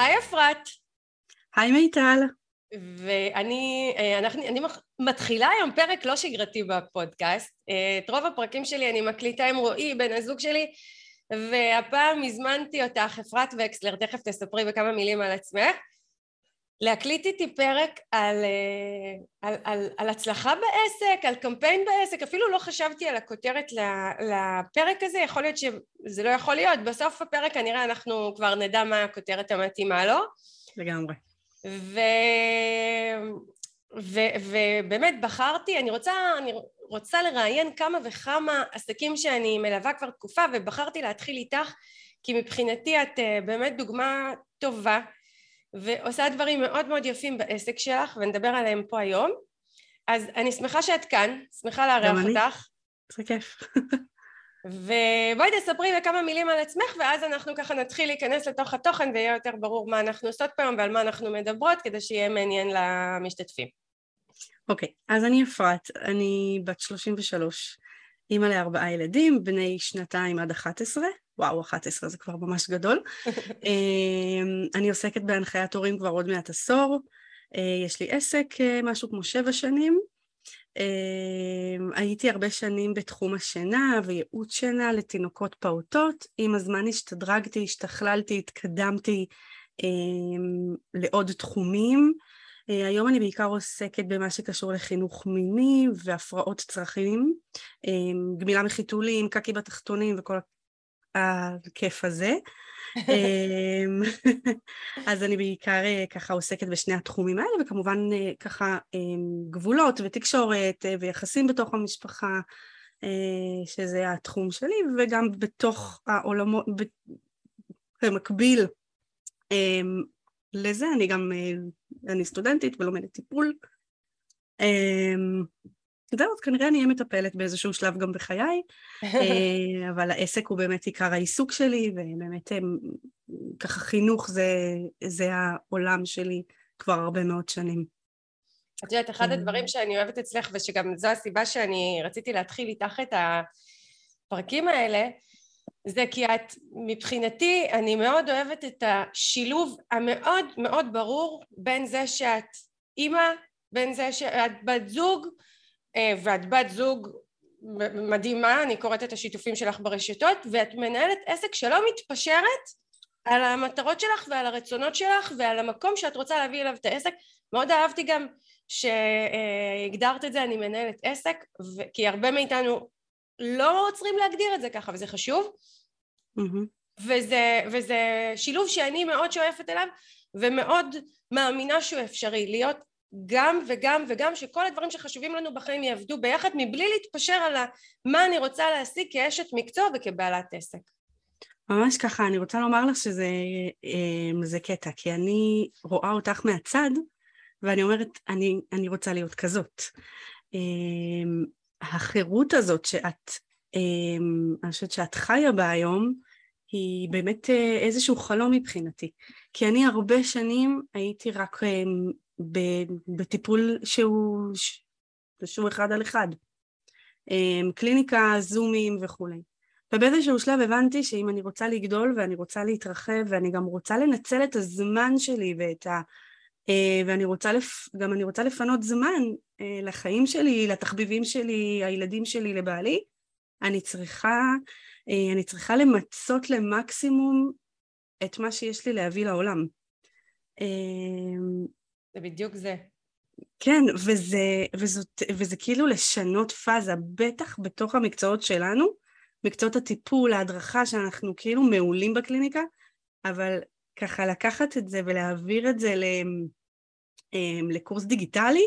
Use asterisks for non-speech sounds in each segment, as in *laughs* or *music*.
היי אפרת. היי מיטל. ואני אנחנו, אני מתחילה היום פרק לא שגרתי בפודקאסט. את רוב הפרקים שלי אני מקליטה עם רועי, בן הזוג שלי, והפעם הזמנתי אותך, אפרת וקסלר, תכף תספרי בכמה מילים על עצמך. להקליט איתי פרק על, אה, על, על, על הצלחה בעסק, על קמפיין בעסק, אפילו לא חשבתי על הכותרת לפרק הזה, יכול להיות שזה לא יכול להיות, בסוף הפרק כנראה אנחנו כבר נדע מה הכותרת המתאימה לו. לגמרי. ו... ו... ובאמת בחרתי, אני רוצה, אני רוצה לראיין כמה וכמה עסקים שאני מלווה כבר תקופה ובחרתי להתחיל איתך כי מבחינתי את אה, באמת דוגמה טובה ועושה דברים מאוד מאוד יפים בעסק שלך ונדבר עליהם פה היום אז אני שמחה שאת כאן, שמחה לארח אותך. זה כיף. *laughs* ובואי תספרי בכמה מילים על עצמך ואז אנחנו ככה נתחיל להיכנס לתוך התוכן ויהיה יותר ברור מה אנחנו עושות פה היום ועל מה אנחנו מדברות כדי שיהיה מעניין למשתתפים. אוקיי, okay, אז אני אפרת, אני בת 33, אימא לארבעה ילדים, בני שנתיים עד 11, וואו, 11 זה כבר ממש גדול. *laughs* אמ, אני עוסקת בהנחיית הורים כבר עוד מעט עשור, אה, יש לי עסק אה, משהו כמו שבע שנים. אמ, הייתי הרבה שנים בתחום השינה וייעוץ שינה לתינוקות פעוטות, עם הזמן השתדרגתי, השתכללתי, התקדמתי אמ, לעוד תחומים. אה, היום אני בעיקר עוסקת במה שקשור לחינוך מיני והפרעות צרכים, גמילה מחיתולים, קקי בתחתונים וכל הכיף הזה. *laughs* אמ, *laughs* אז אני בעיקר אה, ככה עוסקת בשני התחומים האלה, וכמובן אה, ככה אמ, גבולות ותקשורת אה, ויחסים בתוך המשפחה, שזה התחום שלי, וגם בתוך העולמות, במקביל אמ, לזה אני גם, אני סטודנטית ולומדת טיפול. זהו, אז כנראה אני אהיה מטפלת באיזשהו שלב גם בחיי, *laughs* אה, אבל העסק הוא באמת עיקר העיסוק שלי, ובאמת אה, ככה חינוך זה, זה העולם שלי כבר הרבה מאוד שנים. את יודעת, אחד הדברים שאני אוהבת אצלך, ושגם זו הסיבה שאני רציתי להתחיל איתך את הפרקים האלה, זה כי את, מבחינתי, אני מאוד אוהבת את השילוב המאוד מאוד ברור בין זה שאת אימא, בין זה שאת בת זוג, ואת בת זוג מדהימה, אני קוראת את השיתופים שלך ברשתות, ואת מנהלת עסק שלא מתפשרת על המטרות שלך ועל הרצונות שלך ועל המקום שאת רוצה להביא אליו את העסק. מאוד אהבתי גם שהגדרת את זה, אני מנהלת עסק, כי הרבה מאיתנו לא עוצרים להגדיר את זה ככה, וזה חשוב. Mm-hmm. וזה, וזה שילוב שאני מאוד שואפת אליו, ומאוד מאמינה שהוא אפשרי, להיות גם וגם וגם שכל הדברים שחשובים לנו בחיים יעבדו ביחד מבלי להתפשר על מה אני רוצה להשיג כאשת מקצוע וכבעלת עסק. ממש ככה, אני רוצה לומר לך שזה אה, זה קטע, כי אני רואה אותך מהצד ואני אומרת, אני, אני רוצה להיות כזאת. אה, החירות הזאת שאת, אה, אני חושבת שאת חיה בה היום, היא באמת איזשהו חלום מבחינתי. כי אני הרבה שנים הייתי רק בטיפול שהוא, שהוא אחד על אחד. אמ, קליניקה, זומים וכולי. ובאיזשהו שלב הבנתי שאם אני רוצה לגדול ואני רוצה להתרחב ואני גם רוצה לנצל את הזמן שלי ואת ה... אה, ואני רוצה, לפ... גם אני רוצה לפנות זמן אה, לחיים שלי, לתחביבים שלי, הילדים שלי, לבעלי, אני צריכה, אה, אני צריכה למצות למקסימום את מה שיש לי להביא לעולם. זה בדיוק זה. כן, וזה, וזאת, וזה כאילו לשנות פאזה, בטח בתוך המקצועות שלנו, מקצועות הטיפול, ההדרכה, שאנחנו כאילו מעולים בקליניקה, אבל ככה לקחת את זה ולהעביר את זה אמ, לקורס דיגיטלי,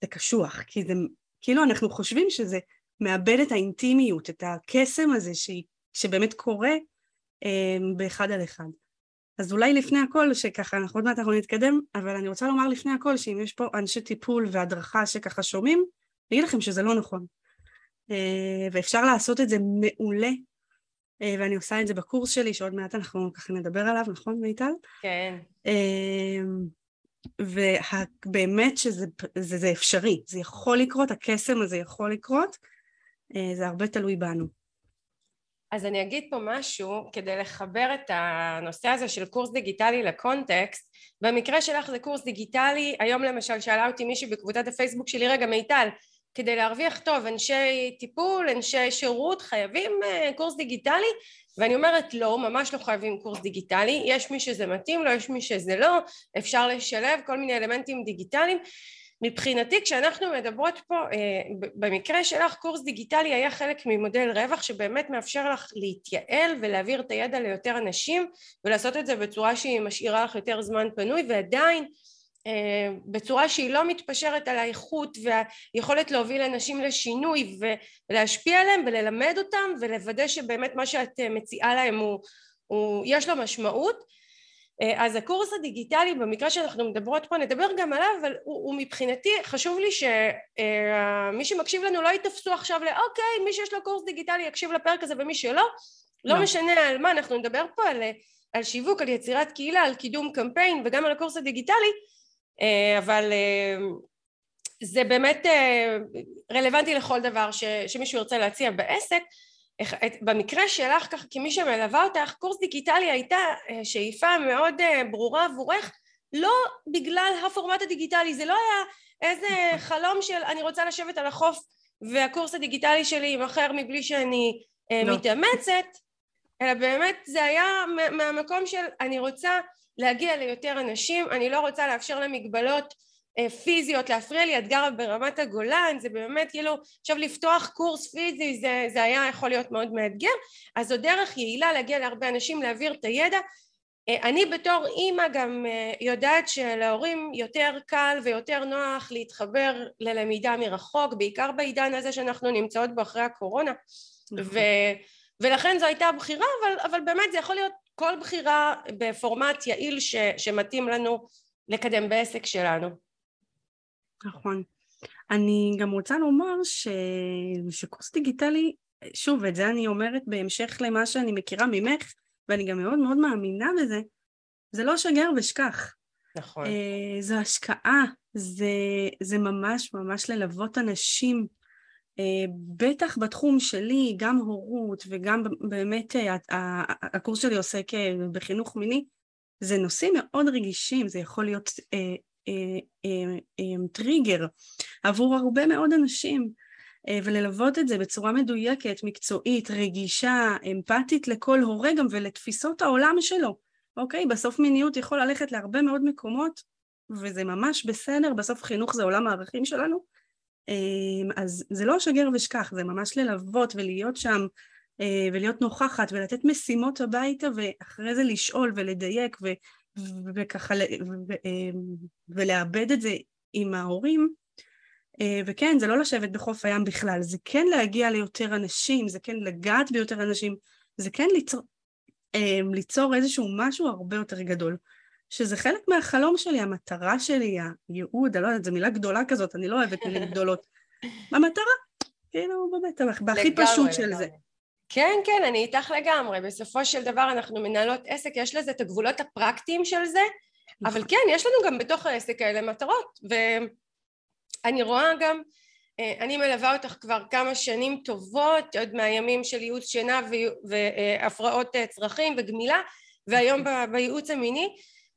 זה קשוח, כי זה כאילו אנחנו חושבים שזה מאבד את האינטימיות, את הקסם הזה ש, שבאמת קורה אמ, באחד על אחד. אז אולי לפני הכל, שככה, אנחנו עוד מעט אנחנו נתקדם, אבל אני רוצה לומר לפני הכל, שאם יש פה אנשי טיפול והדרכה שככה שומעים, אני אגיד לכם שזה לא נכון. אה, ואפשר לעשות את זה מעולה, אה, ואני עושה את זה בקורס שלי, שעוד מעט אנחנו ככה נדבר עליו, נכון מיטל? כן. אה, ובאמת שזה זה, זה אפשרי, זה יכול לקרות, הקסם הזה יכול לקרות, זה הרבה תלוי בנו. אז אני אגיד פה משהו כדי לחבר את הנושא הזה של קורס דיגיטלי לקונטקסט. במקרה שלך זה קורס דיגיטלי. היום למשל שאלה אותי מישהי בקבוצת הפייסבוק שלי רגע מיטל כדי להרוויח טוב אנשי טיפול אנשי שירות חייבים uh, קורס דיגיטלי? ואני אומרת לא ממש לא חייבים קורס דיגיטלי. יש מי שזה מתאים לו יש מי שזה לא. אפשר לשלב כל מיני אלמנטים דיגיטליים מבחינתי כשאנחנו מדברות פה אה, במקרה שלך קורס דיגיטלי היה חלק ממודל רווח שבאמת מאפשר לך להתייעל ולהעביר את הידע ליותר אנשים ולעשות את זה בצורה שהיא משאירה לך יותר זמן פנוי ועדיין אה, בצורה שהיא לא מתפשרת על האיכות והיכולת להוביל אנשים לשינוי ולהשפיע עליהם וללמד אותם ולוודא שבאמת מה שאת מציעה להם הוא, הוא יש לו משמעות. אה, אז הקורס הדיגיטלי במקרה שאנחנו מדברות פה נדבר גם עליו אבל הוא, הוא מבחינתי חשוב לי שמי אה, שמקשיב לנו לא ייתפסו עכשיו לאוקיי מי שיש לו קורס דיגיטלי יקשיב לפרק הזה ומי שלא לא, לא. משנה על מה אנחנו נדבר פה על, על שיווק על יצירת קהילה על קידום קמפיין וגם על הקורס הדיגיטלי אה, אבל זה באמת רלוונטי לכל דבר ש, שמישהו ירצה להציע בעסק במקרה שלך ככה כמי שמלווה אותך קורס דיגיטלי הייתה אה, שאיפה מאוד אה, ברורה עבורך לא בגלל הפורמט הדיגיטלי זה לא היה איזה. חלום של אני רוצה לשבת על החוף והקורס הדיגיטלי שלי יימכר מבלי שאני אה, לא. מתאמצת אלא באמת זה היה מהמקום של אני רוצה להגיע ליותר אנשים אני לא רוצה לאפשר למגבלות פיזיות להפריע לי, את גרה ברמת הגולן, זה באמת כאילו, עכשיו לפתוח קורס פיזי זה, זה היה יכול להיות מאוד מאתגר, אז זו דרך יעילה להגיע להרבה אנשים, להעביר את הידע. אה, אני בתור אימא גם אה, יודעת שלהורים יותר קל ויותר נוח להתחבר ללמידה מרחוק, בעיקר בעידן הזה שאנחנו נמצאות בו אחרי הקורונה, נכון. ו, ולכן זו הייתה בחירה, אבל, אבל באמת זה יכול להיות כל בחירה בפורמט יעיל ש, שמתאים לנו לקדם בעסק שלנו. נכון. אני גם רוצה לומר ש... שקורס דיגיטלי, שוב, את זה אני אומרת בהמשך למה שאני מכירה ממך, ואני גם מאוד מאוד מאמינה בזה, זה לא שגר ושכח. נכון. Uh, זו השקעה, זה, זה ממש ממש ללוות אנשים, uh, בטח בתחום שלי, גם הורות וגם באמת uh, הקורס שלי עוסק בחינוך מיני, זה נושאים מאוד רגישים, זה יכול להיות אה, אה, אה, טריגר עבור הרבה מאוד אנשים וללוות את זה בצורה מדויקת, מקצועית, רגישה, אמפתית לכל הורה גם ולתפיסות העולם שלו, אוקיי? בסוף מיניות יכול ללכת להרבה מאוד מקומות וזה ממש בסדר, בסוף חינוך זה עולם הערכים שלנו. אז זה לא שגר ושכח, זה ממש ללוות ולהיות שם ולהיות נוכחת ולתת משימות הביתה ואחרי זה לשאול ולדייק וככה, אמ, ולאבד את זה עם ההורים, אה, וכן, זה לא לשבת בחוף הים בכלל, זה כן להגיע ליותר אנשים, זה כן לגעת ביותר אנשים, זה כן ליצור, אמ, ליצור איזשהו משהו הרבה יותר גדול, שזה חלק מהחלום שלי, המטרה שלי, הייעוד, אני לא יודעת, זו מילה גדולה כזאת, אני לא אוהבת מילים גדולות. *laughs* המטרה, כאילו, באמת, בהכי פשוט של זה. כן, כן, אני איתך לגמרי. בסופו של דבר אנחנו מנהלות עסק, יש לזה את הגבולות הפרקטיים של זה, נכון. אבל כן, יש לנו גם בתוך העסק האלה מטרות, ואני רואה גם, אה, אני מלווה אותך כבר כמה שנים טובות, עוד מהימים של ייעוץ שינה והפרעות אה, צרכים וגמילה, והיום בייעוץ המיני,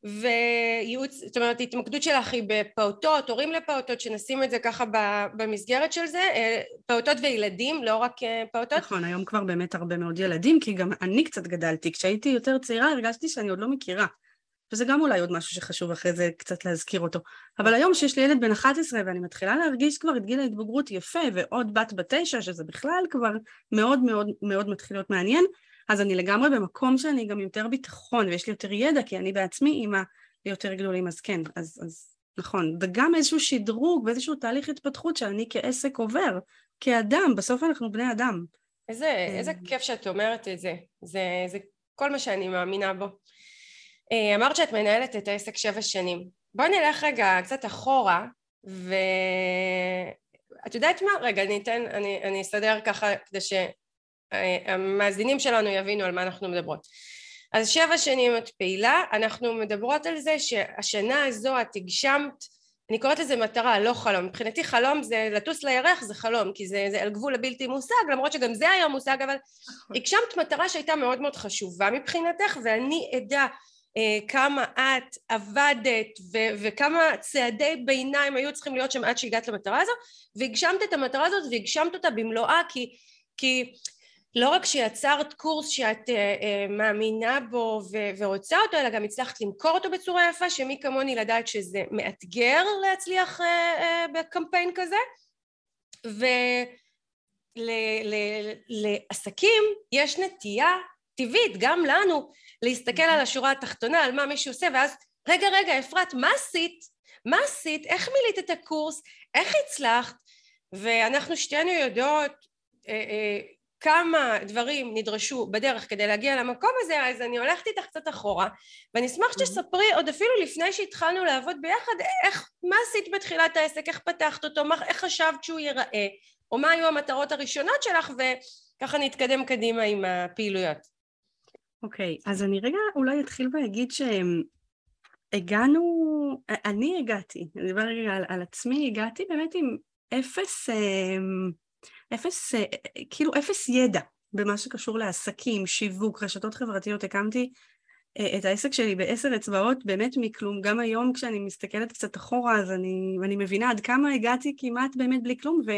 וייעוץ, זאת אומרת התמקדות שלך היא בפעוטות, הורים לפעוטות, שנשים את זה ככה במסגרת של זה, אה, פעוטות וילדים, לא רק אה, פעוטות. נכון, היום כבר באמת הרבה מאוד ילדים, כי גם אני קצת גדלתי, כשהייתי יותר צעירה הרגשתי שאני עוד לא מכירה. וזה גם אולי עוד משהו שחשוב אחרי זה קצת להזכיר אותו. אבל היום שיש לי ילד בן 11 ואני מתחילה להרגיש כבר את גיל ההתבגרות יפה, ועוד בת בתשע, שזה בכלל כבר מאוד מאוד מאוד מתחיל להיות מעניין, אז אני לגמרי במקום שאני גם יותר ביטחון ויש לי יותר ידע כי אני בעצמי אימא ליותר גדולים אז כן אז, אז נכון וגם איזשהו שדרוג ואיזשהו תהליך התפתחות שאני כעסק עובר כאדם בסוף אנחנו בני אדם איזה, אה. איזה כיף שאת אומרת את זה זה, זה כל מה שאני מאמינה בו אה, אמרת שאת מנהלת את העסק שבע שנים בואי נלך רגע קצת אחורה ואת יודעת מה? רגע אני אתן, אני, אני אסדר ככה כדי ש... המאזינים שלנו יבינו על מה אנחנו מדברות. אז שבע שנים את פעילה, אנחנו מדברות על זה שהשנה הזו את הגשמת אני קוראת לזה מטרה, לא חלום. מבחינתי חלום זה לטוס לירח זה חלום, כי זה, זה על גבול הבלתי מושג, למרות שגם זה היום מושג, אבל נכון. הגשמת מטרה שהייתה מאוד מאוד חשובה מבחינתך, ואני אדע אה, כמה את עבדת ו- וכמה צעדי ביניים היו צריכים להיות שם עד שהגעת למטרה הזו, והגשמת את המטרה הזאת והגשמת אותה במלואה, כי, כי לא רק שיצרת קורס שאת uh, uh, מאמינה בו ורוצה אותו, אלא גם הצלחת למכור אותו בצורה יפה, שמי כמוני לדעת שזה מאתגר להצליח uh, בקמפיין כזה. ולעסקים יש נטייה טבעית, גם לנו, להסתכל על השורה התחתונה, על מה מישהו עושה, ואז רגע רגע אפרת, מה עשית? מה עשית? איך מילאת את הקורס? איך הצלחת? ואנחנו שתינו יודעות אה, אה, כמה דברים נדרשו בדרך כדי להגיע למקום הזה אז אני הולכת איתך קצת אחורה ואני אשמח שתספרי עוד אפילו לפני שהתחלנו לעבוד ביחד איך, מה עשית בתחילת העסק, איך פתחת אותו, מה, איך חשבת שהוא ייראה או מה היו המטרות הראשונות שלך וככה נתקדם קדימה עם הפעילויות. אוקיי, okay, אז אני רגע אולי אתחיל ואגיד שהגענו, אני הגעתי, אני אדבר רגע על, על עצמי, הגעתי באמת עם אפס... אה, אפס, אה, כאילו אפס ידע במה שקשור לעסקים, שיווק, רשתות חברתיות, הקמתי אה, את העסק שלי בעשר אצבעות באמת מכלום, גם היום כשאני מסתכלת קצת אחורה אז אני, אני מבינה עד כמה הגעתי כמעט באמת בלי כלום ו,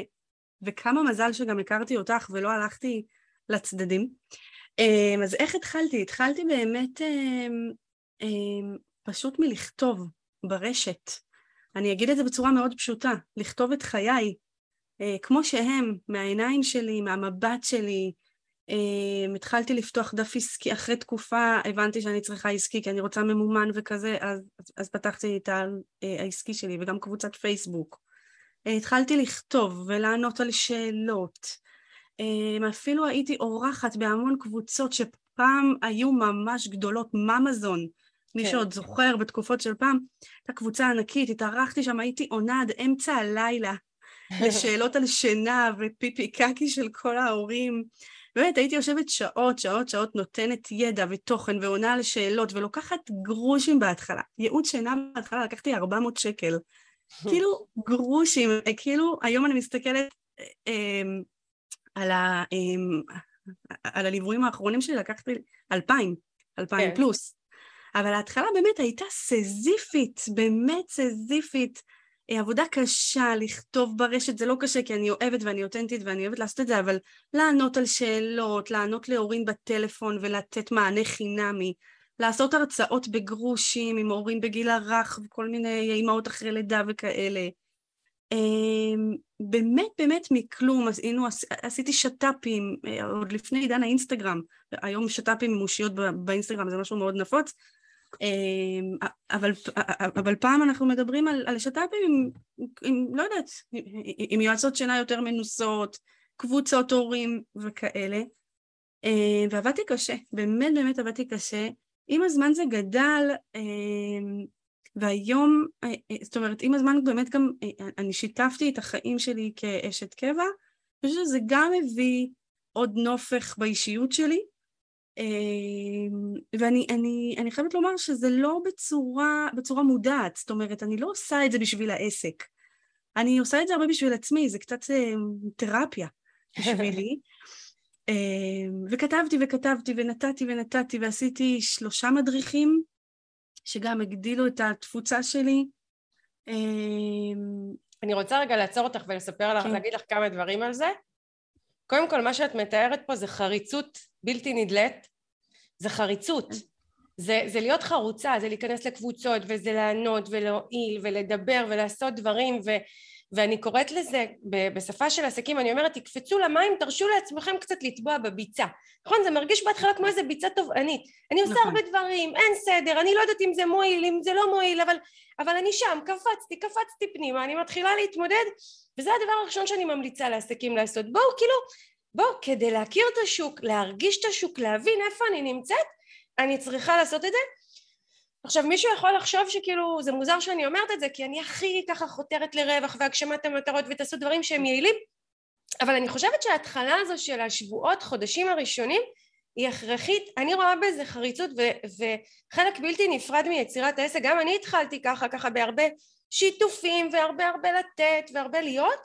וכמה מזל שגם הכרתי אותך ולא הלכתי לצדדים. אה, אז איך התחלתי? התחלתי באמת פשוט מלכתוב ברשת. אני אגיד את זה בצורה מאוד פשוטה, לכתוב את חיי, אה, כמו שהם, מהעיניים שלי, מהמבט שלי. אה, התחלתי לפתוח דף עסקי, אחרי תקופה הבנתי שאני צריכה עסקי כי אני רוצה ממומן וכזה, אז, אז פתחתי את אה, העסקי שלי וגם קבוצת פייסבוק. התחלתי לכתוב ולענות על שאלות. אפילו הייתי אורחת בהמון קבוצות שפעם היו ממש גדולות, ממזון. מי כן. שעוד זוכר בתקופות של פעם, הייתה קבוצה ענקית, התארחתי שם, הייתי עונה עד אמצע הלילה. לשאלות על שינה ופיפי קקי של כל ההורים. באמת, הייתי יושבת שעות, שעות, שעות, נותנת ידע ותוכן ועונה על שאלות ולוקחת גרושים בהתחלה. ייעוד שינה בהתחלה לקחתי 400 שקל. *laughs* כאילו גרושים, כאילו היום אני מסתכלת אה, על, ה, אה, על הליוויים האחרונים שלי, לקחתי 2,000, 2,000 כן. פלוס. אבל ההתחלה באמת הייתה סזיפית, באמת סזיפית. עבודה קשה, לכתוב ברשת זה לא קשה כי אני אוהבת ואני אותנטית ואני אוהבת לעשות את זה, אבל לענות על שאלות, לענות להורים בטלפון ולתת מענה חינמי, לעשות הרצאות בגרושים עם הורים בגיל הרך וכל מיני אימהות אחרי לידה וכאלה. אמ, באמת באמת מכלום, אז הנה עשיתי שת"פים אה, עוד לפני עידן האינסטגרם, היום שת"פים עם אושיות באינסטגרם זה משהו מאוד נפוץ, אבל, אבל פעם אנחנו מדברים על, על שת"פים עם, עם, לא יודעת, עם יועצות שינה יותר מנוסות, קבוצות הורים וכאלה. אמ, ועבדתי קשה, באמת באמת עבדתי קשה. עם הזמן זה גדל, אמ, והיום, אה, אה, זאת אומרת, עם הזמן באמת גם אה, אני שיתפתי את החיים שלי כאשת קבע, אני חושבת שזה גם הביא עוד נופך באישיות שלי, אמ, ואני אני, אני חייבת לומר שזה לא בצורה, בצורה מודעת, זאת אומרת, אני לא עושה את זה בשביל העסק. אני עושה את זה הרבה בשביל עצמי, זה קצת אמ, תרפיה בשבילי. *laughs* אמ, וכתבתי וכתבתי ונתתי ונתתי ועשיתי שלושה מדריכים שגם הגדילו את התפוצה שלי. אני רוצה רגע לעצור אותך ולספר לך, כן. להגיד לך כמה דברים על זה. קודם כל מה שאת מתארת פה זה חריצות בלתי נדלית, זה חריצות. זה, זה להיות חרוצה, זה להיכנס לקבוצות וזה לענות ולהועיל ולדבר ולעשות דברים ו, ואני קוראת לזה בשפה של עסקים, אני אומרת תקפצו למים, תרשו לעצמכם קצת לטבוע בביצה. נכון? זה מרגיש בהתחלה כמו איזה ביצה תובענית. אני עושה נכון. הרבה דברים, אין סדר, אני לא יודעת אם זה מועיל, אם זה לא מועיל, אבל, אבל אני שם, קפצתי, קפצתי פנימה, אני מתחילה להתמודד וזה הדבר הראשון שאני ממליצה לעסקים לעשות בואו כאילו בואו כדי להכיר את השוק להרגיש את השוק להבין איפה אני נמצאת אני צריכה לעשות את זה עכשיו מישהו יכול לחשוב שכאילו זה מוזר שאני אומרת את זה כי אני הכי ככה חותרת לרווח והגשמת המטרות ותעשו דברים שהם יעילים אבל אני חושבת שההתחלה הזו של השבועות חודשים הראשונים היא הכרחית, אני רואה בזה חריצות ו- וחלק בלתי נפרד מיצירת העסק, גם אני התחלתי ככה, ככה בהרבה שיתופים והרבה הרבה לתת והרבה להיות.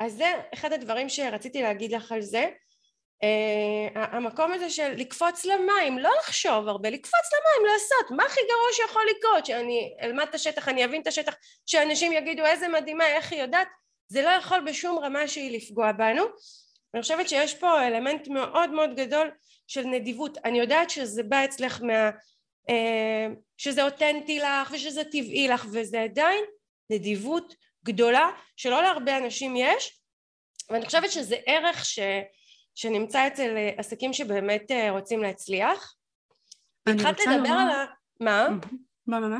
אז זה אחד הדברים שרציתי להגיד לך על זה המקום הזה של לקפוץ למים, לא לחשוב הרבה, לקפוץ למים, לעשות, מה הכי גרוע שיכול לקרות? שאני אלמד את השטח, אני אבין את השטח, שאנשים יגידו איזה מדהימה, איך היא יודעת, זה לא יכול בשום רמה שהיא לפגוע בנו. אני חושבת שיש פה אלמנט מאוד מאוד גדול של נדיבות. אני יודעת שזה בא אצלך מה... Uh, שזה אותנטי לך ושזה טבעי לך, וזה עדיין נדיבות גדולה שלא להרבה אנשים יש, ואני חושבת שזה ערך ש... שנמצא אצל אה, עסקים שבאמת אה, רוצים להצליח. התחלת לדבר לומר... על ה... מה? מה, מה, מה?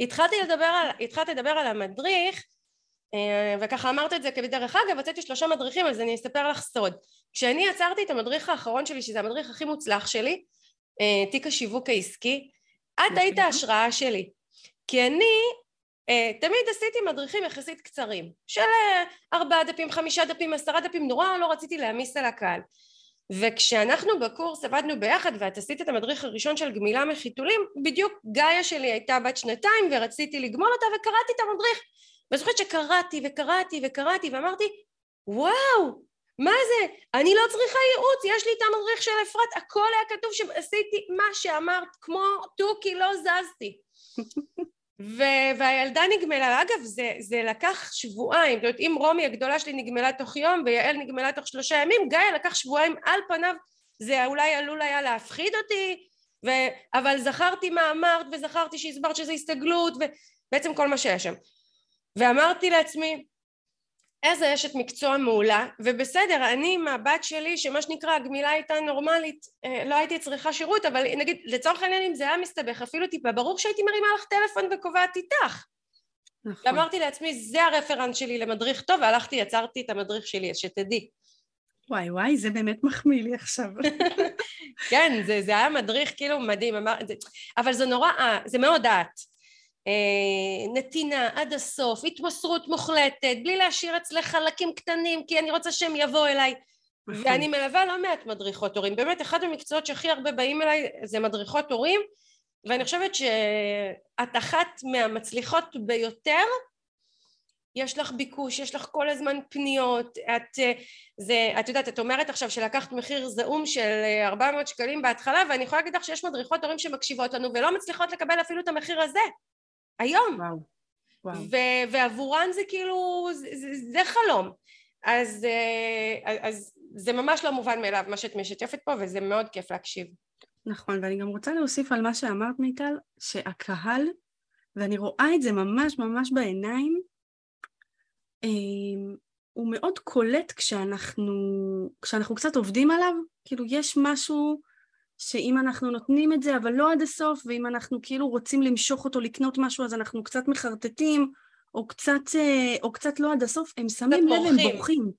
התחלתי לדבר על, התחלת לדבר על המדריך, אה, וככה אמרת את זה כבדרך אגב, הוצאתי שלושה מדריכים, אז אני אספר לך סוד. כשאני יצרתי את המדריך האחרון שלי, שזה המדריך הכי מוצלח שלי, תיק השיווק העסקי, את היית ההשראה שלי. כי אני תמיד עשיתי מדריכים יחסית קצרים של אה, ארבעה דפים, חמישה דפים, עשרה דפים, נורא לא רציתי להעמיס על הקהל. וכשאנחנו בקורס עבדנו ביחד ואת עשית את המדריך הראשון של גמילה מחיתולים בדיוק גאיה שלי הייתה בת שנתיים ורציתי לגמול אותה וקראתי את המדריך. ואני זוכרת שקראתי וקראתי וקראתי ואמרתי וואו מה זה? אני לא צריכה ייעוץ, יש לי את המדריך של אפרת, הכל היה כתוב שעשיתי מה שאמרת, כמו תוכי לא זזתי ו- והילדה נגמלה, אגב זה, זה לקח שבועיים, זאת אומרת אם רומי הגדולה שלי נגמלה תוך יום ויעל נגמלה תוך שלושה ימים, גיא לקח שבועיים על פניו, זה אולי עלול היה להפחיד אותי, ו- אבל זכרתי מה אמרת וזכרתי שהסברת שזה הסתגלות ובעצם כל מה שהיה שם. ואמרתי לעצמי, איזה אשת מקצוע מעולה ובסדר אני עם הבת שלי שמה שנקרא הגמילה הייתה נורמלית אה, לא הייתי צריכה שירות אבל נגיד לצורך העניין אם זה היה מסתבך אפילו טיפה ברור שהייתי מרימה לך טלפון וקובעת איתך. נכון. אמרתי לעצמי זה הרפרנס שלי למדריך טוב והלכתי יצרתי את המדריך שלי אז שתדעי. וואי וואי זה באמת מחמיא לי עכשיו. *laughs* כן זה, זה היה מדריך כאילו מדהים אמר, זה, אבל זה נורא אה, זה מאוד דעת נתינה עד הסוף, התמסרות מוחלטת, בלי להשאיר אצלך חלקים קטנים כי אני רוצה שהם יבואו אליי. נכון. ואני מלווה לא מעט מדריכות הורים, באמת אחד המקצועות שהכי הרבה באים אליי זה מדריכות הורים ואני חושבת שאת אחת מהמצליחות ביותר. יש לך ביקוש, יש לך כל הזמן פניות, את, אה, זה, את יודעת, את אומרת עכשיו שלקחת מחיר זעום של 400 אה, שקלים בהתחלה ואני יכולה להגיד לך שיש מדריכות הורים שמקשיבות לנו ולא מצליחות לקבל אפילו את המחיר הזה היום. וואו. וואו. ו- ועבורן זה כאילו, זה, זה, זה חלום. אז, אה, אז זה ממש לא מובן מאליו מה שאת משתפת פה וזה מאוד כיף להקשיב. נכון, ואני גם רוצה להוסיף על מה שאמרת מיטל, שהקהל, ואני רואה את זה ממש ממש בעיניים, אה, הוא מאוד קולט כשאנחנו, כשאנחנו קצת עובדים עליו, כאילו יש משהו שאם אנחנו נותנים את זה אבל לא עד הסוף ואם אנחנו כאילו רוצים למשוך אותו לקנות משהו אז אנחנו קצת מחרטטים או קצת, אה, או קצת לא עד הסוף הם שמים לב הם בורחים.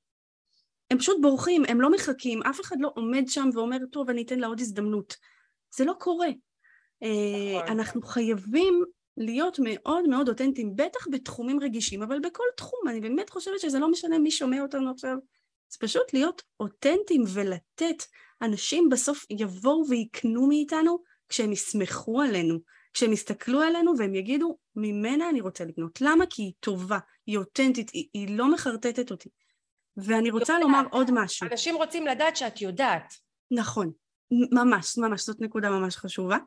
הם פשוט בורחים הם לא מחכים. אף אחד לא עומד שם ואומר טוב אני אתן לה עוד הזדמנות. זה לא קורה. אה, נכון. אנחנו חייבים להיות מאוד מאוד אותנטיים בטח בתחומים רגישים אבל בכל תחום. אני באמת חושבת שזה לא משנה מי שומע אותנו עכשיו. זה פשוט להיות אותנטיים ולתת אנשים בסוף יבואו ויקנו מאיתנו כשהם יסמכו עלינו, כשהם יסתכלו עלינו והם יגידו ממנה אני רוצה לקנות. למה? כי היא טובה, היא אותנטית, היא, היא לא מחרטטת אותי. ואני רוצה יודעת, לומר עוד משהו. אנשים רוצים לדעת שאת יודעת. נכון, ממש, ממש, זאת נקודה ממש חשובה.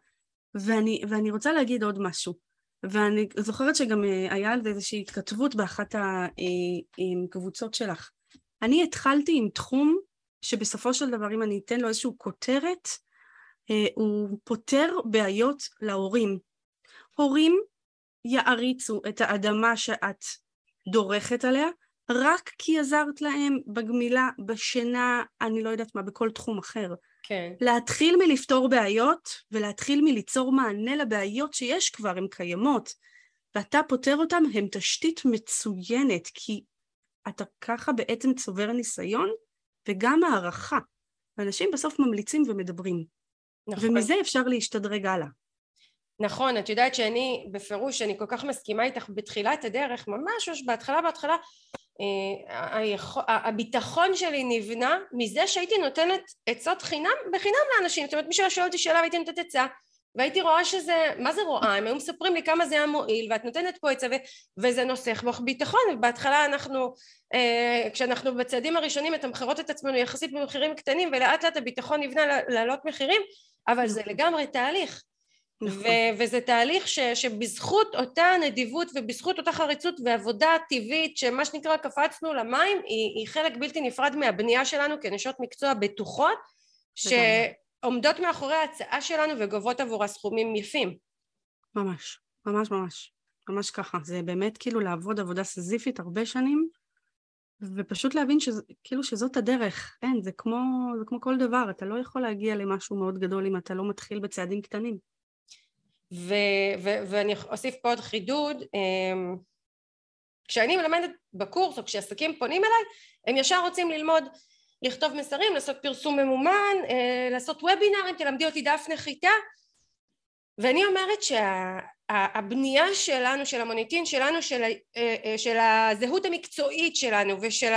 ואני, ואני רוצה להגיד עוד משהו. ואני זוכרת שגם אה, היה על זה איזושהי התכתבות באחת הקבוצות אה, שלך. אני התחלתי עם תחום שבסופו של דבר אם אני אתן לו איזושהי כותרת, אה, הוא פותר בעיות להורים. הורים יעריצו את האדמה שאת דורכת עליה, רק כי עזרת להם בגמילה, בשינה, אני לא יודעת מה, בכל תחום אחר. כן. להתחיל מלפתור בעיות ולהתחיל מליצור מענה לבעיות שיש כבר, הן קיימות, ואתה פותר אותן, הן תשתית מצוינת, כי אתה ככה בעצם צובר ניסיון וגם הערכה. אנשים בסוף ממליצים ומדברים. נכון. ומזה אפשר להשתדרג הלאה. נכון, את יודעת שאני בפירוש, אני כל כך מסכימה איתך בתחילת הדרך, ממש ממש בהתחלה בהתחלה, אה, הביטחון שלי נבנה מזה שהייתי נותנת עצות חינם בחינם לאנשים, זאת אומרת מי ששואל אותי שאלה והייתי נותנת עצה, והייתי רואה שזה, מה זה רואה? הם היו מספרים לי כמה זה היה מועיל ואת נותנת פה עצה וזה נוסח בך ביטחון ובהתחלה אנחנו, אה, כשאנחנו בצעדים הראשונים מתמחרות את עצמנו יחסית במחירים קטנים ולאט לאט הביטחון נבנה לעלות מחירים אבל זה לגמרי תהליך נכון. ו- וזה תהליך ש- שבזכות אותה נדיבות ובזכות אותה חריצות ועבודה טבעית שמה שנקרא קפצנו למים היא, היא חלק בלתי נפרד מהבנייה שלנו כנשות מקצוע בטוחות שעומדות מאחורי ההצעה שלנו וגובות עבורה סכומים יפים. ממש, ממש ממש, ממש ככה. זה באמת כאילו לעבוד עבודה סזיפית הרבה שנים ופשוט להבין שזה, כאילו שזאת הדרך. אין, זה כמו, זה כמו כל דבר, אתה לא יכול להגיע למשהו מאוד גדול אם אתה לא מתחיל בצעדים קטנים. ו- ו- ואני אוסיף פה עוד חידוד, אמ, כשאני מלמדת בקורס או כשעסקים פונים אליי, הם ישר רוצים ללמוד לכתוב מסרים, לעשות פרסום ממומן, אה, לעשות וובינארים, תלמדי אותי דף נחיתה. ואני אומרת שהבנייה שה, שלנו, של המוניטין שלנו, של, אה, אה, של הזהות המקצועית שלנו ושל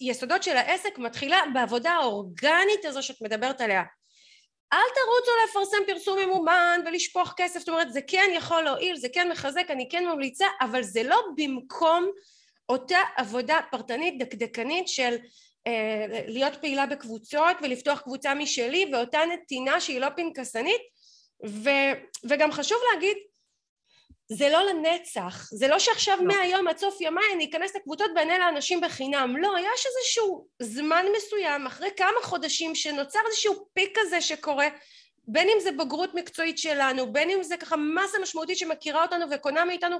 היסודות של העסק מתחילה בעבודה האורגנית הזו שאת מדברת עליה. אל תרוצו לפרסם פרסום ממומן ולשפוך כסף, זאת אומרת זה כן יכול להועיל, זה כן מחזק, אני כן ממליצה, אבל זה לא במקום אותה עבודה פרטנית דקדקנית של להיות פעילה בקבוצות ולפתוח קבוצה משלי ואותה נתינה שהיא לא פנקסנית ו, וגם חשוב להגיד זה לא לנצח, זה לא שעכשיו לא. מהיום עד סוף ימיי אני אכנס לקבוצות ואענה לאנשים בחינם, לא, יש איזשהו זמן מסוים אחרי כמה חודשים שנוצר איזשהו פיק כזה שקורה בין אם זה בגרות מקצועית שלנו, בין אם זה ככה מסה משמעותית שמכירה אותנו וקונה מאיתנו